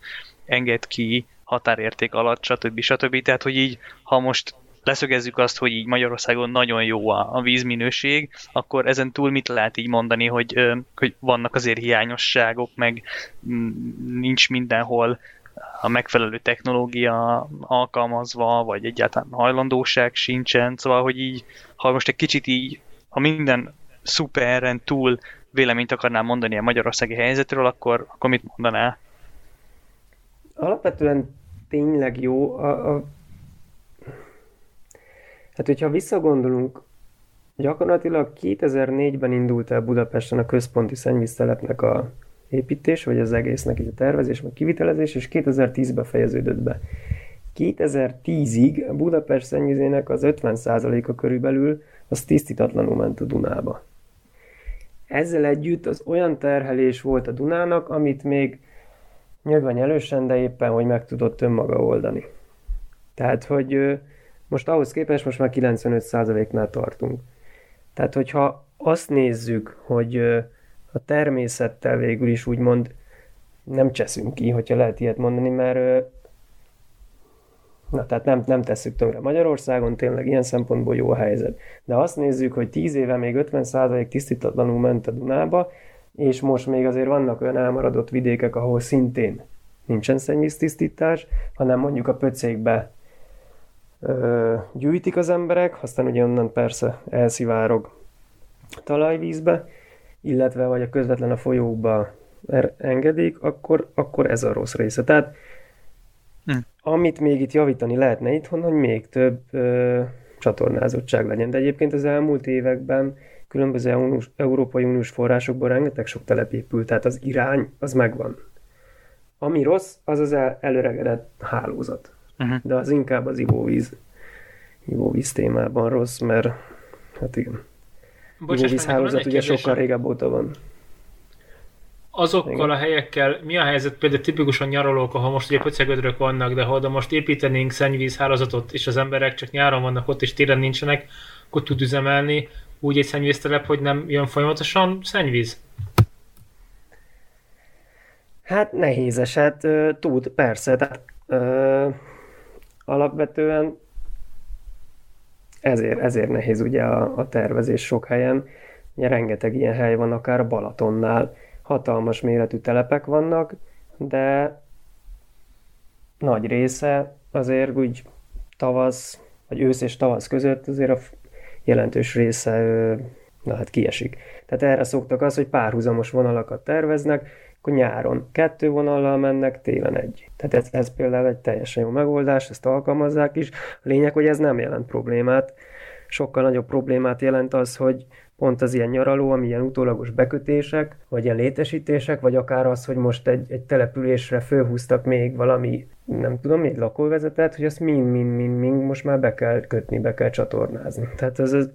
enged ki határérték alatt, stb. stb. Tehát, hogy így, ha most leszögezzük azt, hogy így Magyarországon nagyon jó a, vízminőség, akkor ezen túl mit lehet így mondani, hogy, hogy vannak azért hiányosságok, meg nincs mindenhol a megfelelő technológia alkalmazva, vagy egyáltalán hajlandóság sincsen, szóval, hogy így, ha most egy kicsit így, ha minden szuperren túl véleményt akarnál mondani a magyarországi helyzetről, akkor, akkor mit mondanál? Alapvetően tényleg jó. A, a... Hát, hogyha visszagondolunk, gyakorlatilag 2004-ben indult el Budapesten a központi szennyvíztelepnek a építés, vagy az egésznek így a tervezés, vagy kivitelezés, és 2010-ben fejeződött be. 2010-ig Budapest szennyvizének az 50%-a körülbelül az tisztítatlanul ment a Dunába. Ezzel együtt az olyan terhelés volt a Dunának, amit még nyilván elősen, de éppen, hogy meg tudott önmaga oldani. Tehát, hogy most ahhoz képest most már 95%-nál tartunk. Tehát, hogyha azt nézzük, hogy a természettel végül is úgymond nem cseszünk ki, hogyha lehet ilyet mondani, mert Na, tehát nem, nem tesszük tönkre. Magyarországon tényleg ilyen szempontból jó a helyzet. De azt nézzük, hogy 10 éve még 50% tisztítatlanul ment a Dunába, és most még azért vannak olyan elmaradott vidékek, ahol szintén nincsen szennyvíztisztítás, hanem mondjuk a pöcékbe ö, gyűjtik az emberek, aztán ugye onnan persze elszivárog talajvízbe, illetve vagy a közvetlen a folyókba er, engedik, akkor, akkor ez a rossz része. Tehát hm. amit még itt javítani lehetne itthon, hogy még több ö, csatornázottság legyen. De egyébként az elmúlt években különböző uniós, Európai Uniós forrásokból rengeteg sok telep épült, tehát az irány az megvan. Ami rossz, az az el, előregedett hálózat. Uh-huh. De az inkább az ivóvíz, ivóvíz témában rossz, mert hát igen. Ivóvíz hálózat ugye sokkal régebb óta van. Azokkal Igen. a helyekkel mi a helyzet például tipikusan nyaralók, ahol most ugye pöcegödrök vannak, de ha oda most építenénk szennyvízhálózatot, és az emberek csak nyáron vannak ott, és téren nincsenek, akkor tud üzemelni úgy egy szennyvíztelep, hogy nem jön folyamatosan szennyvíz? Hát nehéz eset, tud, persze, tehát ö, alapvetően ezért, ezért nehéz ugye a, a tervezés sok helyen. Ugye rengeteg ilyen hely van, akár a Balatonnál. Hatalmas méretű telepek vannak, de nagy része azért úgy tavasz, vagy ősz és tavasz között azért a jelentős része na hát kiesik. Tehát erre szoktak az, hogy párhuzamos vonalakat terveznek, akkor nyáron kettő vonallal mennek, télen egy. Tehát ez, ez például egy teljesen jó megoldás, ezt alkalmazzák is. A lényeg, hogy ez nem jelent problémát. Sokkal nagyobb problémát jelent az, hogy pont az ilyen nyaraló, ami ilyen utólagos bekötések, vagy ilyen létesítések, vagy akár az, hogy most egy, egy településre fölhúztak még valami, nem tudom, még lakóvezetet, hogy azt mind-mind-mind most már be kell kötni, be kell csatornázni. Tehát ez az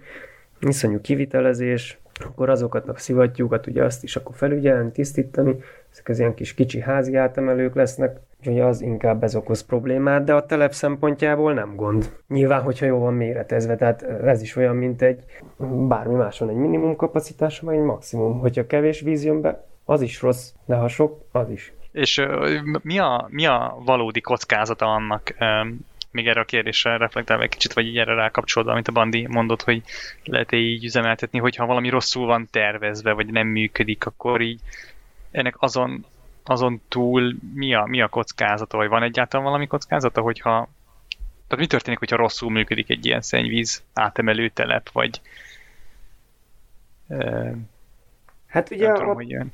iszonyú kivitelezés, akkor azokat szivattyúkat, ugye azt is akkor felügyelni, tisztítani, ezek az ilyen kis kicsi házi átemelők lesznek, úgyhogy az inkább ez okoz problémát, de a telep szempontjából nem gond. Nyilván, hogyha jól van méretezve, tehát ez is olyan, mint egy bármi máson egy minimum kapacitása, vagy egy maximum. Hogyha kevés víz jön be, az is rossz, de ha sok, az is. És mi a, mi a valódi kockázata annak, még erre a kérdésre reflektálva egy kicsit, vagy így erre rákapcsolódva, amit a Bandi mondott, hogy lehet -e így üzemeltetni, hogyha valami rosszul van tervezve, vagy nem működik, akkor így ennek azon, azon túl mi a, mi a kockázata, vagy van egyáltalán valami kockázata, hogyha tehát mi történik, hogyha rosszul működik egy ilyen szennyvíz átemelő telep, vagy Hát ugye tudom, a, hogy jön.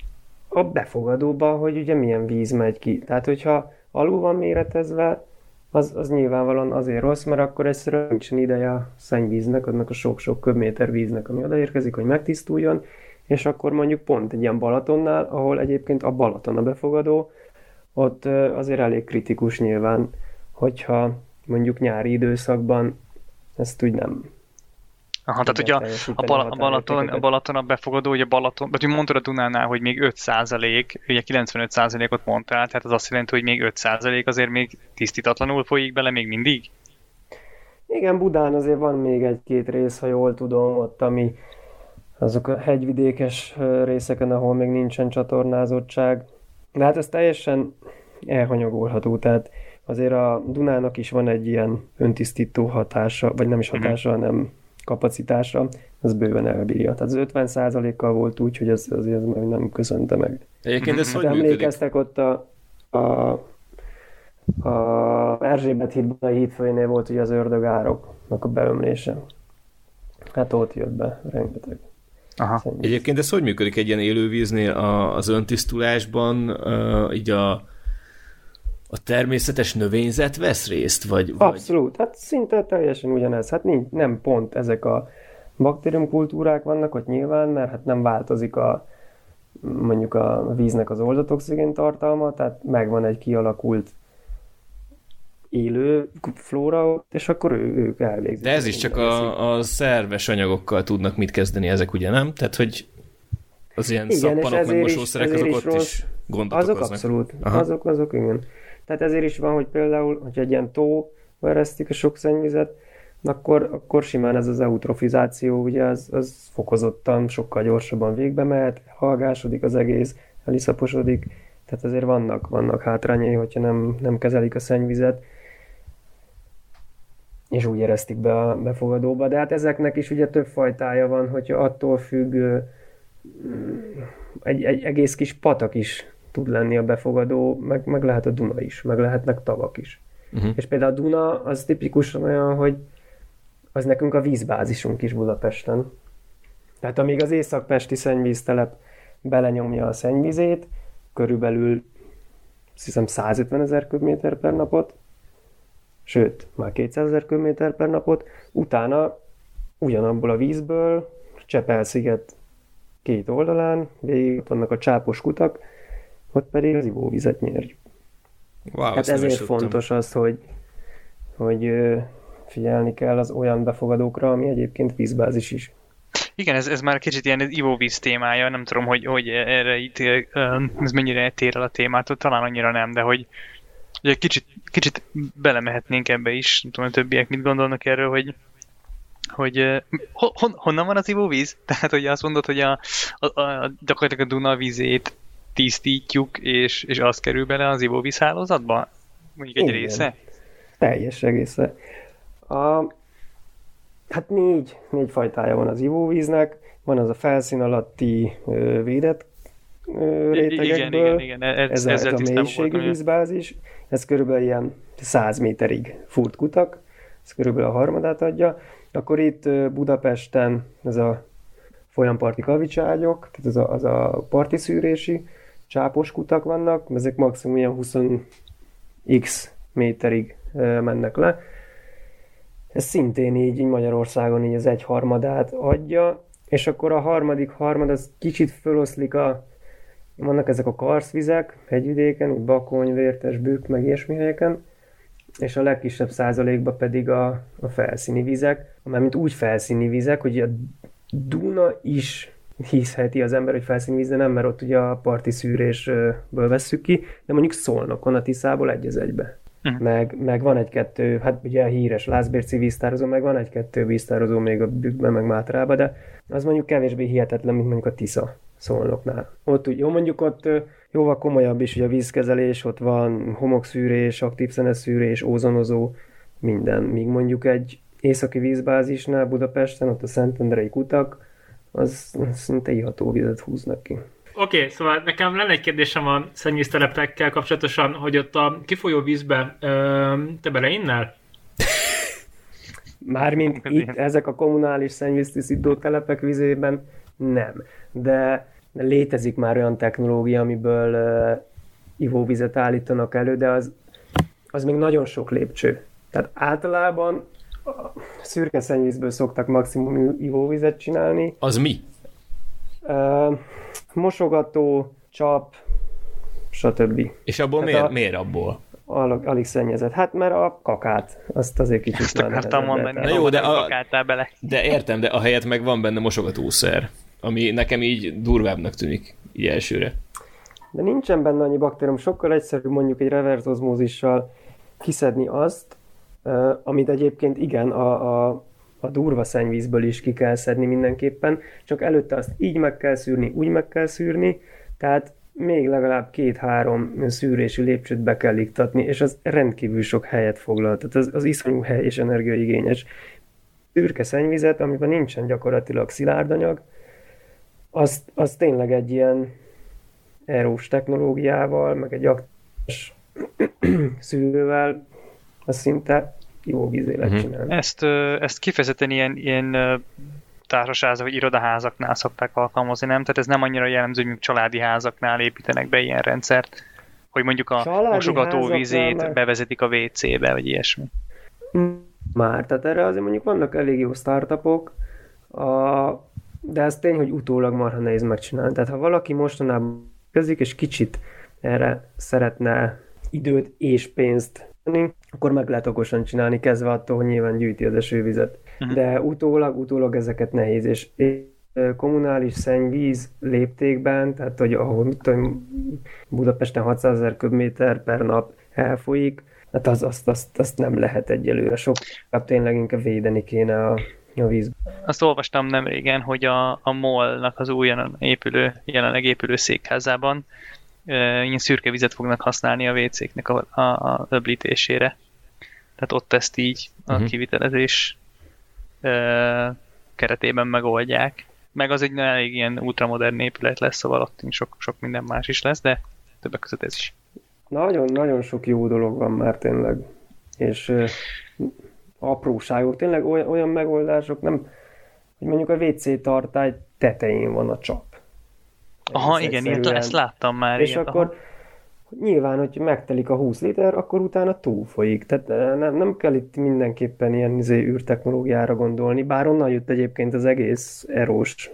A befogadóban, hogy ugye milyen víz megy ki. Tehát, hogyha alul van méretezve, az, az nyilvánvalóan azért rossz, mert akkor egyszerűen nincsen ideje a szennyvíznek, annak a sok-sok köbméter víznek, ami odaérkezik, hogy megtisztuljon, és akkor mondjuk pont egy ilyen Balatonnál, ahol egyébként a Balaton a befogadó, ott azért elég kritikus nyilván, hogyha mondjuk nyári időszakban ezt úgy nem, Aha, tehát ugye a, a, Bal- a, Balaton, a Balaton a befogadó, ugye Balaton, vagy mondtad a Dunánál, hogy még 5% ugye 95 ot mondtál, tehát az azt jelenti, hogy még 5% azért még tisztítatlanul folyik bele még mindig? Igen, Budán azért van még egy-két rész, ha jól tudom, ott, ami azok a hegyvidékes részeken, ahol még nincsen csatornázottság. De hát ez teljesen elhanyagolható, tehát azért a Dunának is van egy ilyen öntisztító hatása, vagy nem is mhm. hatása, hanem kapacitásra, az bőven elbírja. Tehát az 50 kal volt úgy, hogy ez azért ez nem köszönte meg. Egyébként ez hát hogy Emlékeztek ott a, a, a Erzsébet hídban a hídfőjénél volt ugye az ördögároknak a beömlése. Hát ott jött be rengeteg. Aha. Egyébként ez hogy működik egy ilyen élővíznél az öntisztulásban, így a, a természetes növényzet vesz részt? Vagy, Abszolút, hát szinte teljesen ugyanez. Hát nincs, nem pont ezek a baktériumkultúrák vannak ott nyilván, mert hát nem változik a mondjuk a víznek az oldatoxigén tartalma, tehát megvan egy kialakult élő flóra, és akkor ő, ők elvégzik. De ez is csak a, a szerves anyagokkal tudnak mit kezdeni ezek, ugye nem? Tehát, hogy az ilyen igen, szappanok, meg mosószerek, azok is ott rossz, is gondot Azok okoznak. abszolút, Aha. azok, azok igen. Tehát ezért is van, hogy például, hogy egy ilyen tó eresztik a sok szennyvizet, akkor, akkor simán ez az eutrofizáció, ugye az, az fokozottan, sokkal gyorsabban végbe mehet, hallgásodik az egész, eliszaposodik, tehát azért vannak, vannak hátrányai, hogyha nem, nem kezelik a szennyvizet, és úgy éreztik be a befogadóba. De hát ezeknek is ugye több fajtája van, hogyha attól függ, egy, egy egész kis patak is tud lenni a befogadó, meg, meg lehet a Duna is, meg lehetnek tavak is. Uh-huh. És például a Duna az tipikusan olyan, hogy az nekünk a vízbázisunk is Budapesten. Tehát amíg az északpesti szennyvíztelep belenyomja a szennyvizét, körülbelül azt hiszem 150 ezer köbméter per napot, sőt, már 200 ezer köbméter per napot, utána ugyanabból a vízből Csepel-sziget két oldalán, végig vannak a csápos kutak, ott pedig az ivóvizet nyerjük. Wow, hát ezért fontos az, hogy, hogy figyelni kell az olyan befogadókra, ami egyébként vízbázis is. Igen, ez, ez már kicsit ilyen ivóvíz témája, nem tudom, hogy, hogy erre itt ez mennyire tér el a témától, talán annyira nem, de hogy, hogy egy kicsit, kicsit belemehetnénk ebbe is, nem tudom, a többiek mit gondolnak erről, hogy, hogy hon, honnan van az ivóvíz? Tehát, hogy azt mondod, hogy a, a, a gyakorlatilag a Duna vízét tisztítjuk, és, és az kerül bele az ivóvíz hálózatba? Mondjuk egy Igen. része? Teljes egésze. A, hát négy, négy fajtája van az ivóvíznek, van az a felszín alatti ö, védett ö, rétegekből, igen, igen, igen. Ez, ez, ez a mélységi vízbázis, ez körülbelül ilyen 100 méterig furt kutak, ez körülbelül a harmadát adja. Akkor itt Budapesten ez a folyamparti kavicságyok, tehát az a, az a parti szűrési csápos kutak vannak, ezek maximum ilyen 20 x méterig mennek le, ez szintén így, így Magyarországon így az egyharmadát adja, és akkor a harmadik harmad az kicsit föloszlik a, vannak ezek a karszvizek hegyvidéken, Bakony, Vértes, Bükk, meg ilyesmi helyeken, és a legkisebb százalékban pedig a, a felszíni vizek, mint úgy felszíni vizek, hogy a Duna is hiszheti az ember, hogy felszíni víz, de nem, mert ott ugye a parti szűrésből vesszük ki, de mondjuk szólnak a Tiszából egy az egybe. Uh-huh. Meg, meg van egy-kettő, hát ugye a híres Lászbérci víztározó, meg van egy-kettő víztározó még a Bükkben, meg Mátrában, de az mondjuk kevésbé hihetetlen, mint mondjuk a Tisza szolnoknál. Ott úgy, jó, mondjuk ott jóval komolyabb is, hogy a vízkezelés, ott van homokszűrés, aktív szeneszűrés, ózonozó, minden. Míg mondjuk egy északi vízbázisnál Budapesten, ott a Szentendrei kutak, az szinte iható vizet húznak ki. Oké, okay, szóval nekem lenne egy kérdésem a szennyvíztelepekkel kapcsolatosan, hogy ott a kifolyó vízbe ö, te beleinnál? Mármint itt ezek a kommunális szennyvíztisztító telepek vizében nem. De, létezik már olyan technológia, amiből uh, ivóvizet állítanak elő, de az, az még nagyon sok lépcső. Tehát általában szürke szennyvízből szoktak maximum ivóvizet csinálni. Az mi? Uh, mosogató, csap, stb. És abból hát miért, a, miért abból? Alig, alig szennyezett. Hát mert a kakát, azt azért kicsit Ezt akartam mondani. Na jó, de, a, bele. de értem, de a helyet meg van benne mosogatószer, ami nekem így durvábbnak tűnik, így elsőre. De nincsen benne annyi baktérium, sokkal egyszerűbb mondjuk egy reverzozmózissal kiszedni azt, amit egyébként igen, a, a a durva szennyvízből is ki kell szedni mindenképpen, csak előtte azt így meg kell szűrni, úgy meg kell szűrni, tehát még legalább két-három szűrési lépcsőt be kell iktatni, és az rendkívül sok helyet foglal, tehát az, az iszonyú hely és energiaigényes. Szürke szennyvizet, amiben nincsen gyakorlatilag szilárdanyag, az, az tényleg egy ilyen erős technológiával, meg egy aktív szűrővel, az szinte jó vízé lehet uh-huh. csinálni. Ezt, ezt kifejezetten ilyen, ilyen társasházak vagy irodaházaknál szokták alkalmazni, nem? Tehát ez nem annyira jellemző, hogy mondjuk családi házaknál építenek be ilyen rendszert, hogy mondjuk a Családi mosogatóvizét házaknál meg- bevezetik a WC-be, vagy ilyesmi. Már, tehát erre azért mondjuk vannak elég jó startupok, a, de ez tény, hogy utólag marha nehéz megcsinálni. Tehát ha valaki mostanában kezdik, és kicsit erre szeretne időt és pénzt tenni, akkor meg lehet okosan csinálni, kezdve attól, hogy nyilván gyűjti az esővizet. Mhm. De utólag, utólag ezeket nehéz, és kommunális szennyvíz léptékben, tehát hogy ahol mit tudom, Budapesten 600 ezer köbméter per nap elfolyik, hát az, azt, azt, azt nem lehet egyelőre. Sokkal tényleg inkább védeni kéne a, a víz. Azt olvastam nem régen, hogy a, a MOL-nak az újonnan épülő, jelenleg épülő székházában e, ilyen szürke vizet fognak használni a WC-knek a, a, a öblítésére. Tehát ott ezt így a Mhm. kivitelezés e, keretében megoldják. Meg az egy elég ilyen ultramodern épület lesz, szóval ott sok, sok minden más is lesz, de többek között ez is. Nagyon-nagyon sok jó dolog van már tényleg. És ö, apróságok, tényleg olyan, olyan megoldások, nem, hogy mondjuk a WC tartály tetején van a csap. Aha, Egész igen, ilyet, ezt láttam már. És ilyet, akkor aha. Nyilván, hogy megtelik a 20 liter, akkor utána túlfolyik. Tehát eh, nem, nem kell itt mindenképpen ilyen izé, űrtechnológiára gondolni, bár onnan jött egyébként az egész erős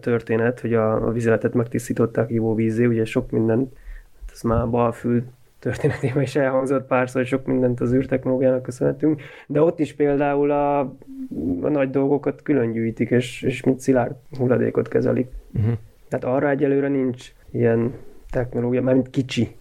történet, hogy a, a vizeletet megtisztították ivóvízé, ugye sok mindent, hát ez már balfül történetében is elhangzott párszor, hogy sok mindent az űrtechnológiának köszönhetünk, de ott is például a, a nagy dolgokat külön gyűjtik, és, és mint szilárd hulladékot kezelik. Uh-huh. Tehát arra egyelőre nincs ilyen technológia, mármint kicsi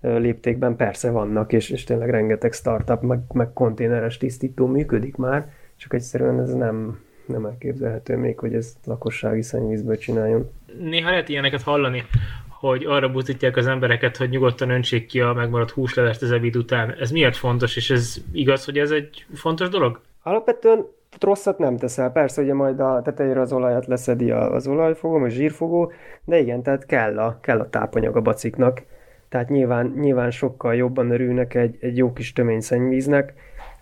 léptékben persze vannak, és, és tényleg rengeteg startup, meg, meg konténeres tisztító működik már, csak egyszerűen ez nem, nem elképzelhető még, hogy ezt lakossági szennyvízből csináljon. Néha lehet ilyeneket hallani, hogy arra buzdítják az embereket, hogy nyugodtan öntsék ki a megmaradt húslevest az ebéd után. Ez miért fontos, és ez igaz, hogy ez egy fontos dolog? Alapvetően tehát rosszat nem teszel. Persze, ugye majd a tetejére az olajat leszedi a- az olajfogó, vagy zsírfogó, de igen, tehát kell a, kell a tápanyag a baciknak. Tehát nyilván, nyilván sokkal jobban örülnek egy, egy jó kis tömény szennyvíznek,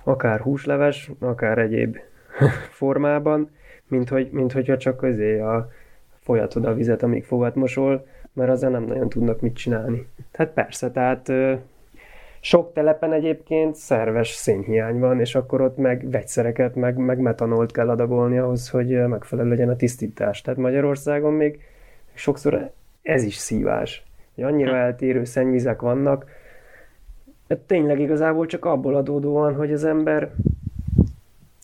akár húsleves, akár egyéb formában, mint, hogy, mint hogyha csak azért a folyatod a vizet, amíg fogat mosol, mert azzal nem nagyon tudnak mit csinálni. Tehát persze, tehát sok telepen egyébként szerves szénhiány van, és akkor ott meg vegyszereket, meg, meg metanolt kell adagolni ahhoz, hogy megfelelő legyen a tisztítás. Tehát Magyarországon még sokszor ez is szívás. Hogy annyira eltérő szennyvizek vannak, de tényleg igazából csak abból adódóan, hogy az ember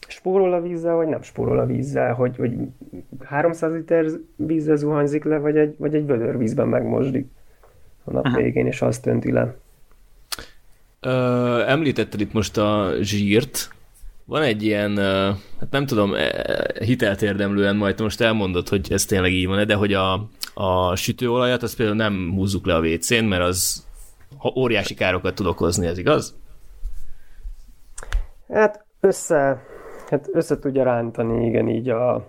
spórol a vízzel, vagy nem spórol a vízzel, hogy, hogy 300 liter vízzel zuhanyzik le, vagy egy, vagy egy vödör vízben megmosdik a nap végén, és azt önti le. Ö, említetted itt most a zsírt. Van egy ilyen, hát nem tudom, e, hitelt érdemlően majd most elmondod, hogy ez tényleg így van de hogy a, a sütőolajat azt például nem húzzuk le a WC-n, mert az óriási károkat tud okozni, ez igaz? Hát össze, hát össze tudja rántani, igen, így a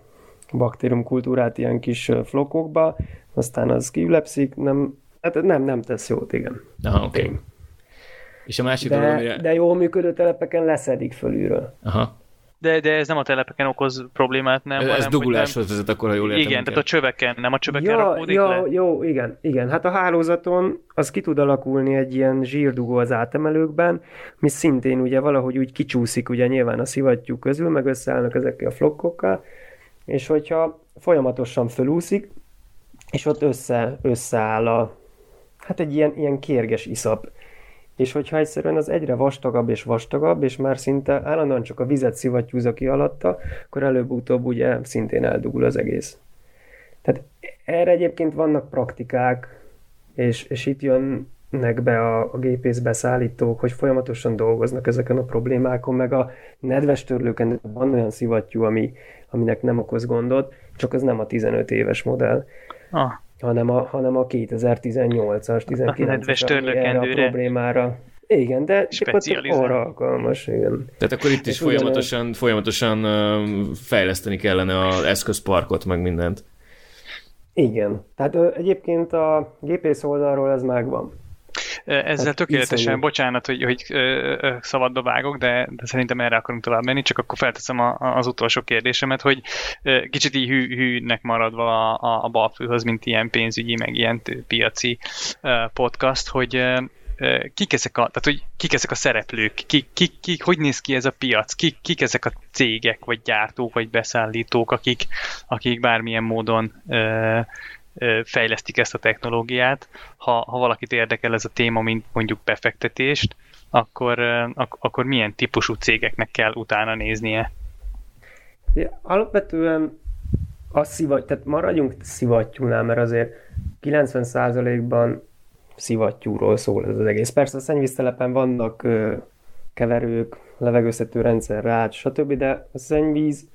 baktériumkultúrát ilyen kis flokokba, aztán az kiülepszik, nem, hát nem, nem tesz jót, igen. Aha, oké. Okay. És a másik dolog, De, amire... de jól működő telepeken leszedik fölülről. Aha. De, de ez nem a telepeken okoz problémát, nem? Ez hanem, duguláshoz vezet akkor, ha jól nem... értem. Igen, tehát a csöveken, nem a csöveken Ja, rakódik ja, le? jó, igen, igen. Hát a hálózaton az ki tud alakulni egy ilyen zsírdugó az átemelőkben, mi szintén ugye valahogy úgy kicsúszik ugye nyilván a szivattyú közül, meg összeállnak ezekkel a flokkokkal, és hogyha folyamatosan fölúszik, és ott össze, összeáll a, hát egy ilyen, ilyen kérges iszap. És hogyha egyszerűen az egyre vastagabb és vastagabb, és már szinte állandóan csak a vizet szivattyúzza ki alatta, akkor előbb-utóbb ugye szintén eldugul az egész. Tehát erre egyébként vannak praktikák, és, és itt jönnek be a, a gépészbeszállítók, hogy folyamatosan dolgoznak ezeken a problémákon, meg a nedves törlőken van olyan szivattyú, ami, aminek nem okoz gondot, csak az nem a 15 éves modell, Ah, hanem a, hanem a 2018-as, 19-es, nedves ami erre a törlőkendőre. problémára. Igen, de Specializál. arra alkalmas, igen. Tehát akkor itt is folyamatosan, folyamatosan ö, fejleszteni kellene az eszközparkot, meg mindent. Igen. Tehát egyébként a gépész oldalról ez megvan. Ezzel hát tökéletesen, iszonyú. bocsánat, hogy, hogy szabadba vágok, de, de szerintem erre akarunk tovább menni, csak akkor felteszem a, az utolsó kérdésemet, hogy kicsit így hű, hűnek maradva a, a balfőhöz, mint ilyen pénzügyi, meg ilyen piaci podcast, hogy kik ezek a, tehát, hogy kik ezek a szereplők, kik, kik, kik, hogy néz ki ez a piac, kik, kik ezek a cégek, vagy gyártók, vagy beszállítók, akik, akik bármilyen módon ö, fejlesztik ezt a technológiát. Ha, ha valakit érdekel ez a téma, mint mondjuk befektetést, akkor, ak- akkor milyen típusú cégeknek kell utána néznie? Ja, alapvetően a szivat, tehát maradjunk szivattyúnál, mert azért 90%-ban szivattyúról szól ez az egész. Persze a szennyvíztelepen vannak ö, keverők, levegőszető rendszer, rács, stb., de a szennyvíz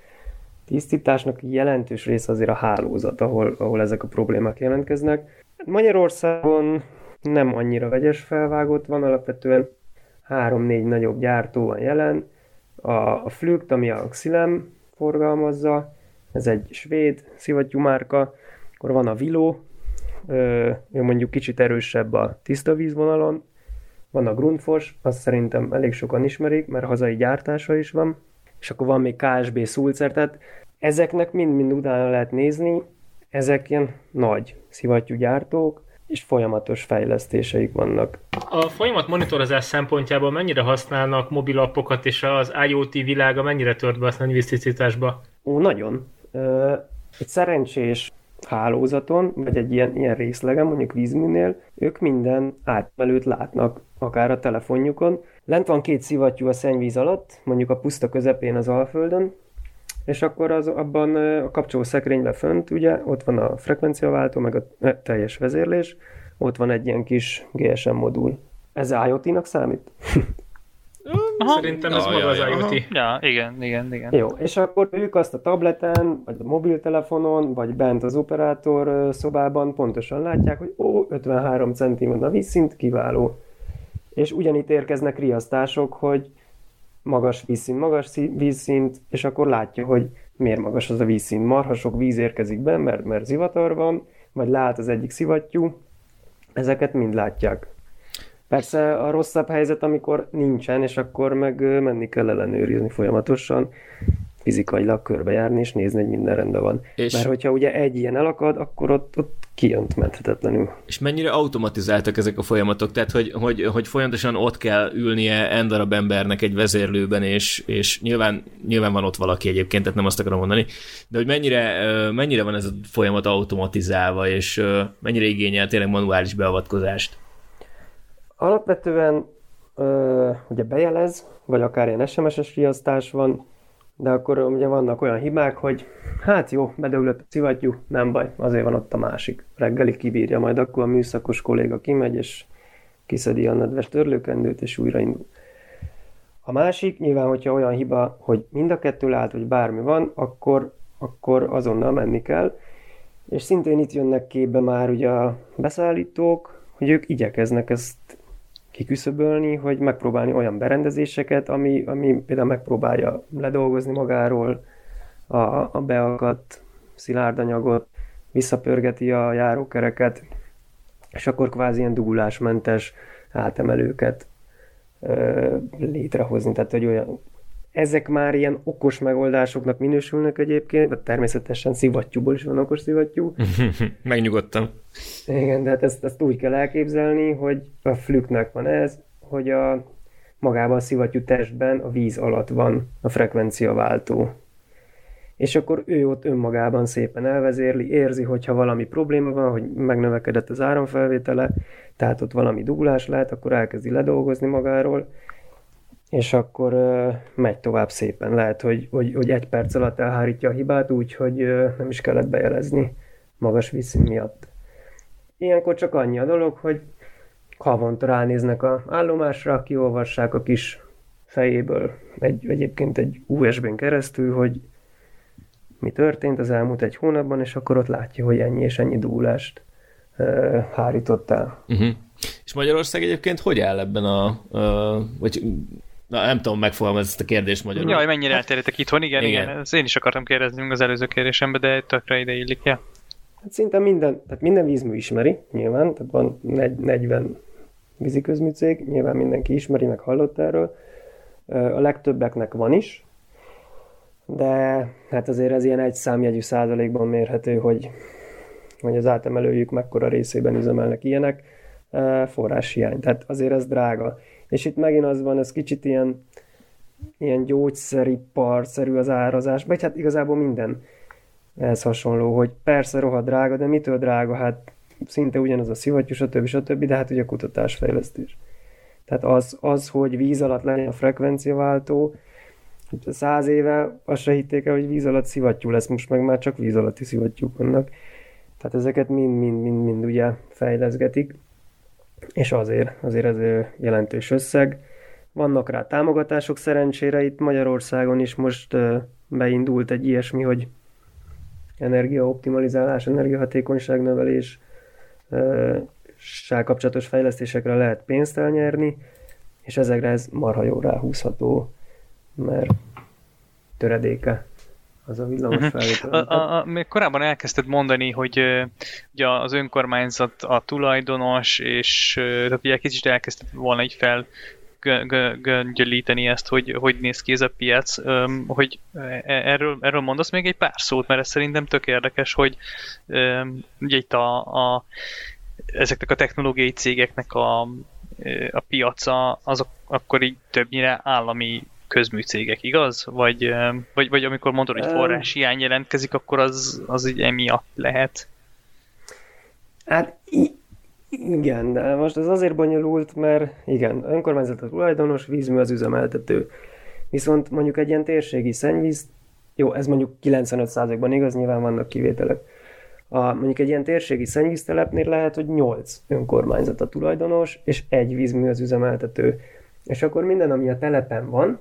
tisztításnak jelentős része azért a hálózat, ahol, ahol ezek a problémák jelentkeznek. Magyarországon nem annyira vegyes felvágott van, alapvetően három-négy nagyobb gyártó van jelen. A, a Flügt, ami a Xilem forgalmazza, ez egy svéd szivattyú márka, akkor van a Vilo, ő mondjuk kicsit erősebb a tiszta vízvonalon, van a Grundfos, azt szerintem elég sokan ismerik, mert hazai gyártása is van, és akkor van még KSB Sulzer, tehát ezeknek mind-mind utána lehet nézni, ezek ilyen nagy gyártók, és folyamatos fejlesztéseik vannak. A folyamat monitorozás szempontjából mennyire használnak mobilappokat, és az IoT világa mennyire tört be a szennyvíztisztításba? Ó, nagyon. Egy szerencsés hálózaton, vagy egy ilyen, ilyen részlegen, mondjuk vízműnél, ők minden átmelőt látnak, akár a telefonjukon. Lent van két szivattyú a szennyvíz alatt, mondjuk a puszta közepén az Alföldön, és akkor az, abban a kapcsoló szekrényben fönt, ugye, ott van a frekvenciaváltó, meg a teljes vezérlés, ott van egy ilyen kis GSM modul. Ez IoT-nak számít? Aha. Szerintem ez maga az IoT. Ja, igen, igen, igen. Jó, és akkor ők azt a tableten, vagy a mobiltelefonon, vagy bent az operátor szobában pontosan látják, hogy ó, 53 cm a vízszint, kiváló. És ugyanitt érkeznek riasztások, hogy magas vízszint, magas vízszint, és akkor látja, hogy miért magas az a vízszint. Marha sok víz érkezik be, mert, mert zivatar van, vagy lát az egyik szivattyú, ezeket mind látják. Persze a rosszabb helyzet, amikor nincsen, és akkor meg menni kell ellenőrizni folyamatosan, fizikailag körbejárni, és nézni, hogy minden rendben van. És Mert hogyha ugye egy ilyen elakad, akkor ott, ott kijönt menthetetlenül. És mennyire automatizáltak ezek a folyamatok? Tehát, hogy, hogy, hogy folyamatosan ott kell ülnie en darab embernek egy vezérlőben, és, és nyilván, nyilván van ott valaki egyébként, tehát nem azt akarom mondani, de hogy mennyire, mennyire van ez a folyamat automatizálva, és mennyire igényel tényleg manuális beavatkozást? Alapvetően ugye bejelez, vagy akár ilyen SMS-es riasztás van, de akkor ugye vannak olyan hibák, hogy hát jó, bedöglött a szivattyú, nem baj, azért van ott a másik. Reggelig kibírja, majd akkor a műszakos kolléga kimegy, és kiszedi a nedves törlőkendőt, és újraindul. A másik, nyilván, hogyha olyan hiba, hogy mind a kettő lát, hogy bármi van, akkor, akkor azonnal menni kell. És szintén itt jönnek képbe már ugye a beszállítók, hogy ők igyekeznek ezt kiküszöbölni, hogy megpróbálni olyan berendezéseket, ami, ami például megpróbálja ledolgozni magáról a, a beakadt szilárdanyagot, visszapörgeti a járókereket, és akkor kvázi ilyen dugulásmentes átemelőket ö, létrehozni. Tehát, hogy olyan, ezek már ilyen okos megoldásoknak minősülnek egyébként, de természetesen szivattyúból is van okos szivattyú. Megnyugodtam. Igen, de hát ezt, ezt úgy kell elképzelni, hogy a flüknek van ez, hogy a magában a szivattyú testben a víz alatt van a frekvenciaváltó. És akkor ő ott önmagában szépen elvezérli, érzi, hogyha valami probléma van, hogy megnövekedett az áramfelvétele, tehát ott valami dugulás lehet, akkor elkezdi ledolgozni magáról, és akkor uh, megy tovább szépen. Lehet, hogy, hogy, hogy egy perc alatt elhárítja a hibát úgy, hogy uh, nem is kellett bejelezni magas vízszín miatt. Ilyenkor csak annyi a dolog, hogy havonta ránéznek a állomásra, kiolvassák a kis fejéből egy, egyébként egy USB-n keresztül, hogy mi történt az elmúlt egy hónapban, és akkor ott látja, hogy ennyi és ennyi dúlást uh, hárítottál. Uh-huh. És Magyarország egyébként hogy áll ebben a, uh, vagy Na, nem tudom megfogalmazni ezt a kérdést magyarul. Jaj, mennyire elterjedtek itthon, igen, igen, igen. Ezt én is akartam kérdezni az előző kérdésembe, de tökre ide illik, ja. Hát szinte minden, tehát minden vízmű ismeri, nyilván, tehát van 40 víziközmű cég, nyilván mindenki ismeri, meg hallott erről. A legtöbbeknek van is, de hát azért ez ilyen egy számjegyű százalékban mérhető, hogy, hogy az átemelőjük mekkora részében üzemelnek ilyenek, forráshiány. Tehát azért ez drága. És itt megint az van, ez kicsit ilyen, ilyen gyógyszeriparszerű az árazás, vagy hát igazából minden ehhez hasonló, hogy persze rohadt drága, de mitől drága? Hát szinte ugyanaz a szivattyú, stb. stb., de hát ugye kutatásfejlesztés. Tehát az, az, hogy víz alatt legyen a frekvenciaváltó, száz éve azt se hitték el, hogy víz alatt szivattyú lesz, most meg már csak víz alatti szivattyúk vannak. Tehát ezeket mind-mind-mind ugye fejleszgetik, és azért, azért ez jelentős összeg. Vannak rá támogatások szerencsére, itt Magyarországon is most beindult egy ilyesmi, hogy energiaoptimalizálás, energiahatékonyság növelés, kapcsolatos fejlesztésekre lehet pénzt elnyerni, és ezekre ez marha jó ráhúzható, mert töredéke az a villamos uh-huh. felvétel. A, a, a, még korábban elkezdted mondani, hogy uh, ugye az önkormányzat a tulajdonos, és uh, tehát ugye kicsit elkezdted volna így fel göngyölíteni ezt, hogy hogy néz ki ez a piac, um, hogy e, erről, erről mondasz még egy pár szót, mert ez szerintem tök érdekes, hogy um, ugye itt a, a ezeknek a technológiai cégeknek a, a piaca, azok akkor így többnyire állami közműcégek, igaz? Vagy, vagy, vagy amikor mondod, hogy forrás hiány jelentkezik, akkor az, az így emiatt lehet? Hát igen, de most ez azért bonyolult, mert igen, önkormányzat a tulajdonos, vízmű az üzemeltető. Viszont mondjuk egy ilyen térségi szennyvíz, jó, ez mondjuk 95%-ban igaz, nyilván vannak kivételek. A, mondjuk egy ilyen térségi szennyvíztelepnél lehet, hogy 8 önkormányzat a tulajdonos, és egy vízmű az üzemeltető. És akkor minden, ami a telepen van,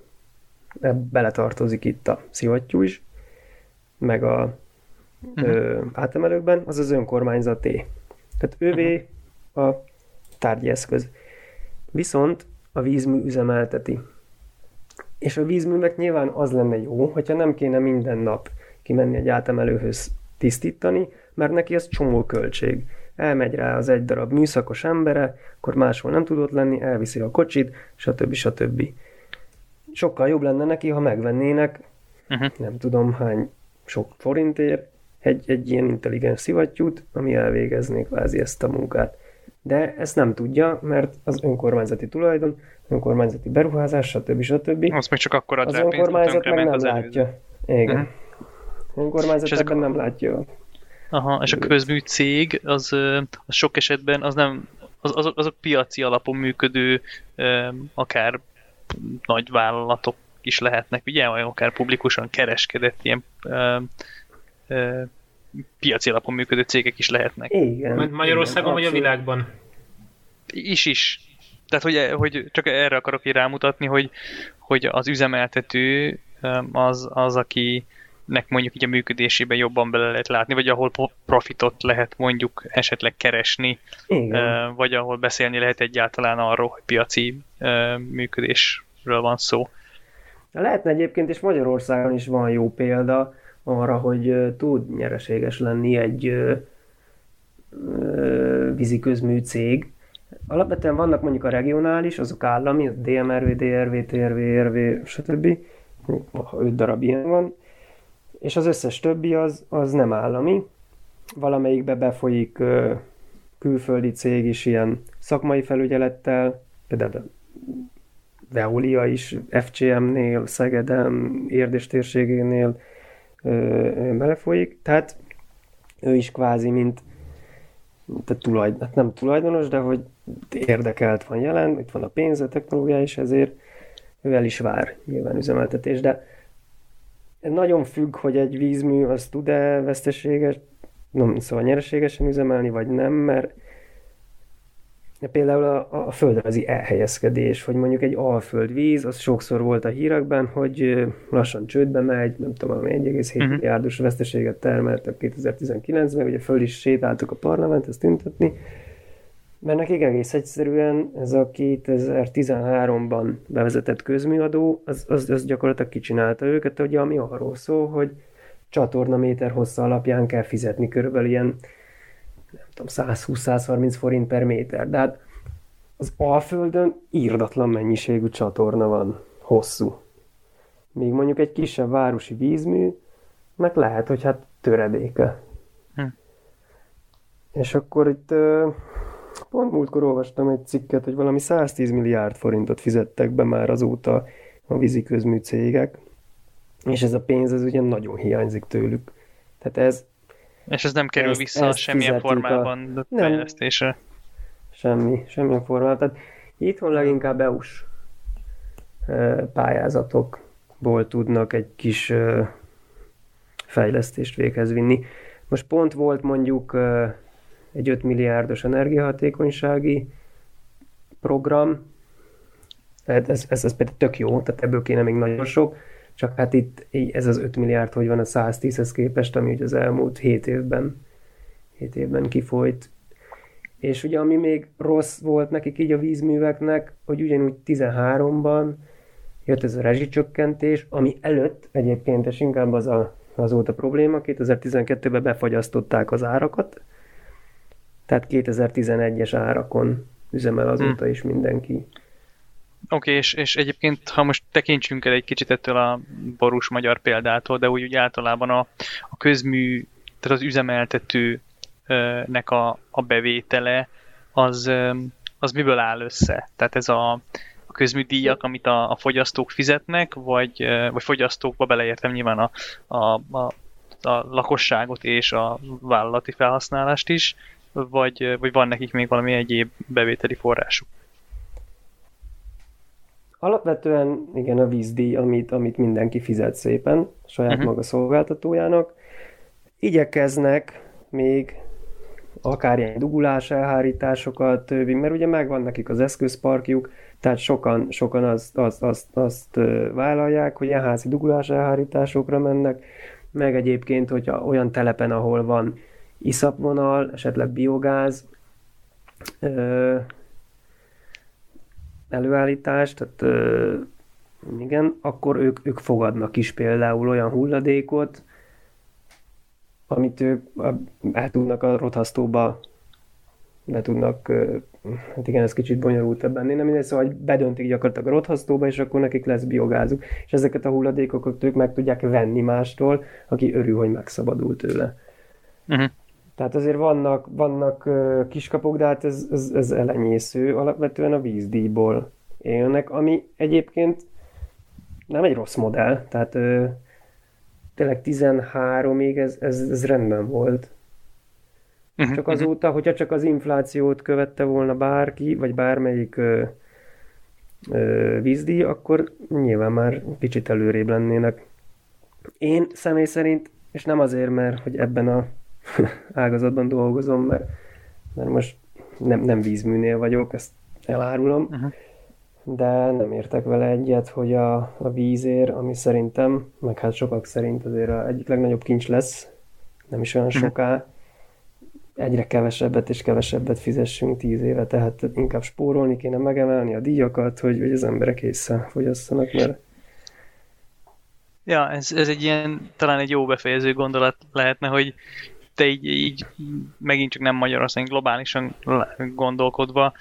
beletartozik itt a szivattyú is, meg a uh-huh. ö, átemelőkben, az az önkormányzaté. Tehát ővé uh-huh. a tárgyi eszköz. Viszont a vízmű üzemelteti. És a vízműnek nyilván az lenne jó, hogyha nem kéne minden nap kimenni egy átemelőhöz tisztítani, mert neki az csomó költség. Elmegy rá az egy darab műszakos embere, akkor máshol nem tudott lenni, elviszi a kocsit, stb. stb sokkal jobb lenne neki, ha megvennének, uh-huh. nem tudom hány sok forintért, egy, egy ilyen intelligens szivattyút, ami elvégezné kvázi ezt a munkát. De ezt nem tudja, mert az önkormányzati tulajdon, önkormányzati beruházás, stb. stb. Azt meg csak akkor ad Az önkormányzat meg nem látja. Igen. Uh-huh. Önkormányzat ezek ebben nem látja. Aha, és a közmű cég, az, az sok esetben az nem, az, azok, azok piaci alapon működő, akár nagy vállalatok is lehetnek, ugye, vagy akár publikusan kereskedett ilyen ö, ö, piaci alapon működő cégek is lehetnek. Igen. Magyarországon igen, vagy a világban? Is is. Tehát, hogy, hogy csak erre akarok így rámutatni, hogy, hogy az üzemeltető az, az, aki nek mondjuk így a működésében jobban bele lehet látni, vagy ahol profitot lehet mondjuk esetleg keresni, Igen. vagy ahol beszélni lehet egyáltalán arról, hogy piaci működésről van szó. Lehetne egyébként, és Magyarországon is van jó példa arra, hogy tud nyereséges lenni egy víziközmű cég. Alapvetően vannak mondjuk a regionális, azok állami, DMRV, DRV, TRV, RV, stb. Ha öt darab ilyen van, és az összes többi az, az nem állami. Valamelyikbe befolyik ö, külföldi cég is ilyen szakmai felügyelettel, például Veolia is FCM-nél, Szegeden, Érdés térségénél belefolyik, tehát ő is kvázi, mint tehát tulajdon, hát nem tulajdonos, de hogy érdekelt van jelen, itt van a pénz, a technológia is, ezért ő el is vár nyilván üzemeltetés, de nagyon függ, hogy egy vízmű az tud-e veszteséges, nem, szóval nyereségesen üzemelni, vagy nem, mert például a, a földrajzi elhelyezkedés, hogy mondjuk egy alföldvíz, az sokszor volt a hírekben, hogy lassan csődbe megy, nem tudom, 1,7 uh-huh. milliárdos veszteséget termeltek 2019-ben, ugye föl is sétáltuk a parlament, tüntetni, mert nekik egész egyszerűen ez a 2013-ban bevezetett közműadó, az, az, az gyakorlatilag kicsinálta őket, ugye, ami arról szól, hogy csatornaméter hossza alapján kell fizetni körülbelül ilyen nem tudom, 120-130 forint per méter. De hát az Alföldön írdatlan mennyiségű csatorna van, hosszú. Míg mondjuk egy kisebb városi vízmű, meg lehet, hogy hát töredéke. Hm. És akkor itt pont múltkor olvastam egy cikket, hogy valami 110 milliárd forintot fizettek be már azóta a víziközmű cégek, és ez a pénz, ez ugye nagyon hiányzik tőlük. Tehát ez... És ez nem kerül ezt, vissza ezt semmilyen formában a... fejlesztésre? Semmi, semmilyen formában. Tehát itthon leginkább EU-s pályázatokból tudnak egy kis fejlesztést véghez vinni. Most pont volt mondjuk egy 5 milliárdos energiahatékonysági program, ez, ez, ez például tök jó, tehát ebből kéne még nagyon sok, csak hát itt ez az 5 milliárd, hogy van a 110-hez képest, ami ugye az elmúlt 7 évben, 7 évben kifolyt. És ugye ami még rossz volt nekik így a vízműveknek, hogy ugyanúgy 13-ban jött ez a rezsicsökkentés, ami előtt egyébként, és inkább az, a, az volt a probléma, 2012-ben befagyasztották az árakat, tehát 2011-es árakon üzemel azóta hmm. is mindenki. Oké, okay, és, és egyébként, ha most tekintsünk el egy kicsit ettől a borús magyar példától, de úgy, úgy általában a, a közmű, tehát az üzemeltetőnek a, a bevétele, az, az miből áll össze? Tehát ez a, a közműdíjak, amit a, a fogyasztók fizetnek, vagy, vagy fogyasztókba beleértem nyilván a, a, a, a lakosságot és a vállalati felhasználást is, vagy, vagy van nekik még valami egyéb bevételi forrásuk? Alapvetően igen, a vízdíj, amit, amit mindenki fizet szépen saját uh-huh. maga szolgáltatójának. Igyekeznek még akár ilyen dugulás elhárításokat, többi, mert ugye megvan nekik az eszközparkjuk, tehát sokan, sokan azt, azt, azt, azt vállalják, hogy ilyen házi dugulás elhárításokra mennek, meg egyébként, hogyha olyan telepen, ahol van iszapvonal, esetleg biogáz ö, előállítás, tehát ö, igen, akkor ők, ők fogadnak is például olyan hulladékot, amit ők el tudnak a rothasztóba be tudnak, hát igen, ez kicsit bonyolultabb benni, nem mindegy, szóval hogy bedöntik gyakorlatilag a rothasztóba, és akkor nekik lesz biogázuk, és ezeket a hulladékokat ők meg tudják venni mástól, aki örül, hogy megszabadult tőle. Uh-huh. Tehát azért vannak, vannak kiskapuk, de hát ez, ez, ez elenyésző. Alapvetően a vízdíjból élnek, ami egyébként nem egy rossz modell. Tehát ö, tényleg 13-ig ez, ez, ez rendben volt. Uh-huh, csak azóta, hogyha csak az inflációt követte volna bárki, vagy bármelyik ö, ö, vízdíj, akkor nyilván már kicsit előrébb lennének. Én személy szerint, és nem azért, mert hogy ebben a ágazatban dolgozom, mert, mert most nem, nem vízműnél vagyok, ezt elárulom, uh-huh. de nem értek vele egyet, hogy a, a vízér, ami szerintem, meg hát sokak szerint azért a egyik legnagyobb kincs lesz, nem is olyan uh-huh. soká, egyre kevesebbet és kevesebbet fizessünk tíz éve, tehát inkább spórolni kéne megemelni a díjakat, hogy, hogy az emberek észre fogyasszanak, mert Ja, ez, ez egy ilyen, talán egy jó befejező gondolat lehetne, hogy te így, így megint csak nem Magyarország, globálisan gondolkodva,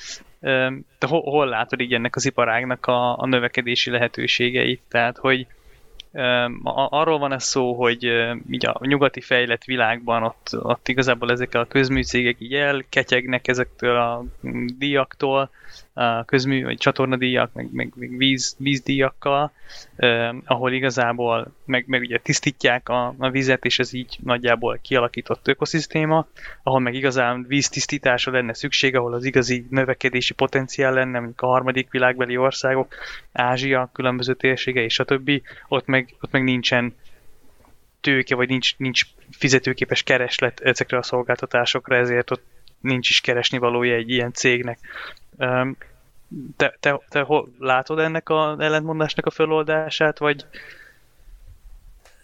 te hol, hol látod így ennek az iparágnak a, a növekedési lehetőségeit? Tehát, hogy arról van ez szó, hogy így a nyugati fejlett világban ott, ott igazából ezek a közműcégek így elketyegnek ezektől a díjaktól, a közmű vagy csatornadíjak, meg, meg, meg víz, vízdíjakkal, eh, ahol igazából meg, meg ugye tisztítják a, a vizet, és ez így nagyjából kialakított ökoszisztéma, ahol meg igazán víztisztításra lenne szükség, ahol az igazi növekedési potenciál lenne, mondjuk a harmadik világbeli országok, Ázsia, különböző térsége és a többi, ott meg, ott meg nincsen tőke, vagy nincs, nincs fizetőképes kereslet ezekre a szolgáltatásokra, ezért ott nincs is keresni valója egy ilyen cégnek. Te, te, te hol látod ennek az ellentmondásnak a feloldását, vagy,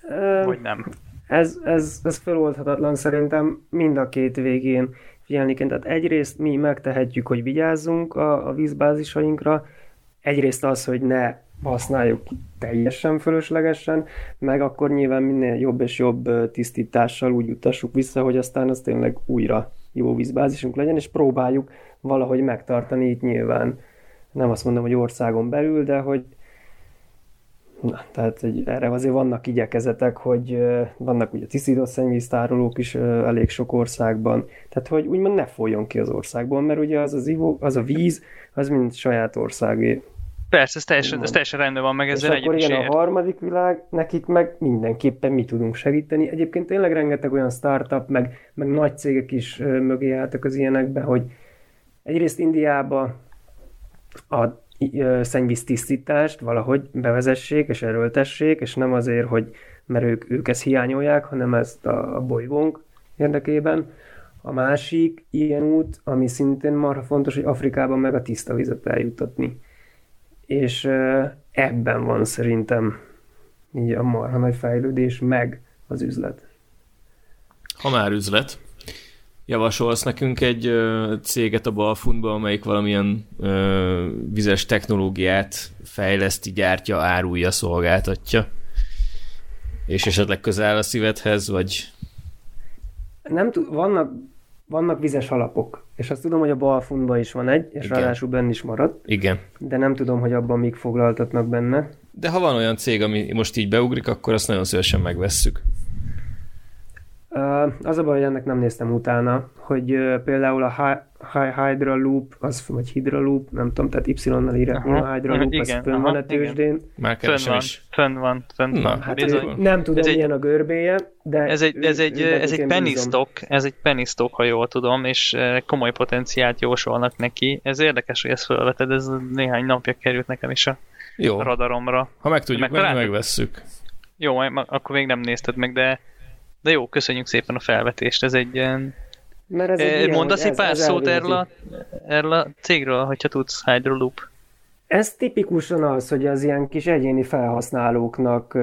Ö, vagy nem? Ez, ez, ez feloldhatatlan szerintem mind a két végén figyelni kell. Tehát egyrészt mi megtehetjük, hogy vigyázzunk a, a vízbázisainkra, egyrészt az, hogy ne használjuk teljesen fölöslegesen, meg akkor nyilván minél jobb és jobb tisztítással úgy utassuk vissza, hogy aztán az tényleg újra ivóvízbázisunk legyen, és próbáljuk valahogy megtartani itt nyilván. Nem azt mondom, hogy országon belül, de hogy Na, tehát hogy erre azért vannak igyekezetek, hogy vannak ugye tisztított szennyvíztárolók is elég sok országban, tehát hogy úgymond ne folyjon ki az országból, mert ugye az, az, ivó, az a víz, az mind saját országé. Persze, ez teljesen, ez teljesen rendben van, meg ezzel És akkor igen, a harmadik világ, nekik meg mindenképpen mi tudunk segíteni. Egyébként tényleg rengeteg olyan startup, meg, meg nagy cégek is mögé álltak az ilyenekbe, hogy egyrészt Indiába a szennyvíztisztítást valahogy bevezessék és erőltessék, és nem azért, hogy mert ők, ők ezt hiányolják, hanem ezt a, a bolygónk érdekében. A másik ilyen út, ami szintén marha fontos, hogy Afrikában meg a tiszta vizet eljutatni. És ebben van szerintem így a marha nagy fejlődés, meg az üzlet. Ha már üzlet, javasolsz nekünk egy ö, céget a Balfundba, amelyik valamilyen ö, vizes technológiát fejleszti, gyártja, árulja, szolgáltatja? És esetleg közel a szívedhez, vagy... Nem tud, vannak, vannak vizes alapok, és azt tudom, hogy a Balfundban is van egy, és Igen. ráadásul benne is maradt. Igen. De nem tudom, hogy abban még foglaltatnak benne. De ha van olyan cég, ami most így beugrik, akkor azt nagyon szívesen megvesszük. Az a baj, hogy ennek nem néztem utána, hogy például a Hydra Loop, az, vagy Hydra Loop, nem tudom, tehát Y-nal írják, a Hydra Loop, az fönn van a tőzsdén. Már fönn van, is. fönn van, fönn van. Hát ez nem tudom, ez milyen a görbéje, de... Ez egy, ez egy, ez egy penny stock, ez egy penny stock, ha jól tudom, és komoly potenciált jósolnak neki. Ez érdekes, hogy ezt felveted, ez néhány napja került nekem is a Jó. radaromra. Ha meg tudjuk, meg, megvesszük. Jó, akkor még nem nézted meg, de de jó, köszönjük szépen a felvetést, ez egy ilyen... Mert ez egy eh, Mondasz egy pár szót erről a, erről a cégről, hogyha tudsz, Hydroloop? Ez tipikusan az, hogy az ilyen kis egyéni felhasználóknak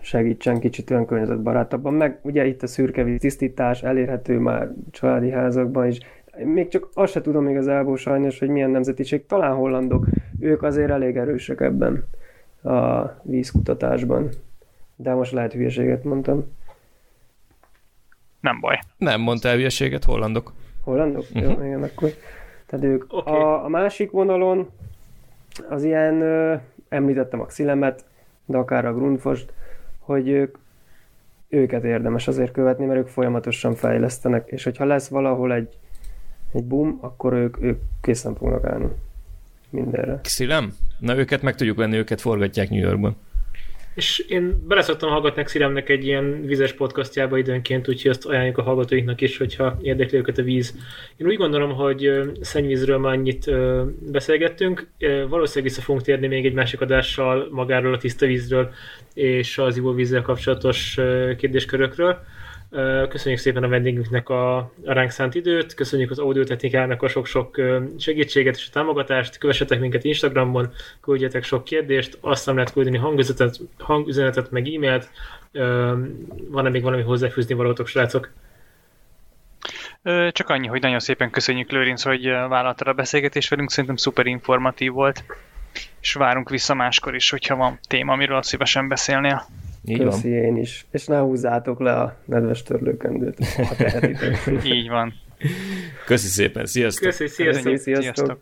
segítsen kicsit olyan környezetbarátabban, meg ugye itt a szürkevíz tisztítás elérhető már családi házakban is. Még csak azt se tudom igazából sajnos, hogy milyen nemzetiség, talán hollandok, ők azért elég erősek ebben a vízkutatásban. De most lehet hülyeséget mondtam. Nem baj. Nem mondtál hülyeséget, hollandok. Hollandok? Uh-huh. Jó, igen, akkor. Tehát ők okay. a, a másik vonalon az ilyen, ö, említettem a Xilemet, de akár a Grundfost, hogy ők, őket érdemes azért követni, mert ők folyamatosan fejlesztenek, és hogyha lesz valahol egy, egy boom, akkor ők, ők készen fognak állni mindenre. Xilem? Na őket meg tudjuk venni, őket forgatják New Yorkban. És én beleszoktam hallgatni Xiremnek egy ilyen vizes podcastjába időnként, úgyhogy azt ajánljuk a hallgatóinknak is, hogyha érdekli őket a víz. Én úgy gondolom, hogy szennyvízről már annyit beszélgettünk, valószínűleg vissza fogunk térni még egy másik adással magáról a tiszta vízről és az ivóvízzel kapcsolatos kérdéskörökről. Köszönjük szépen a vendégünknek a, a ránk szánt időt, köszönjük az audiotechnikának a sok-sok segítséget és a támogatást, kövessetek minket Instagramon, küldjetek sok kérdést, azt nem lehet küldeni hangüzenetet, hangüzenetet meg e-mailt. Van-e még valami hozzáfűzni valótok, srácok? Csak annyi, hogy nagyon szépen köszönjük Lőrinc, hogy vállaltad a beszélgetést velünk, szerintem szuper informatív volt, és várunk vissza máskor is, hogyha van téma, amiről szívesen beszélnél. Így Köszi van. én is. És ne húzzátok le a nedves törlőkendőt, ha Így van. Köszi szépen, sziasztok! Köszi, sziasztok! Köszi, sziasztok. sziasztok.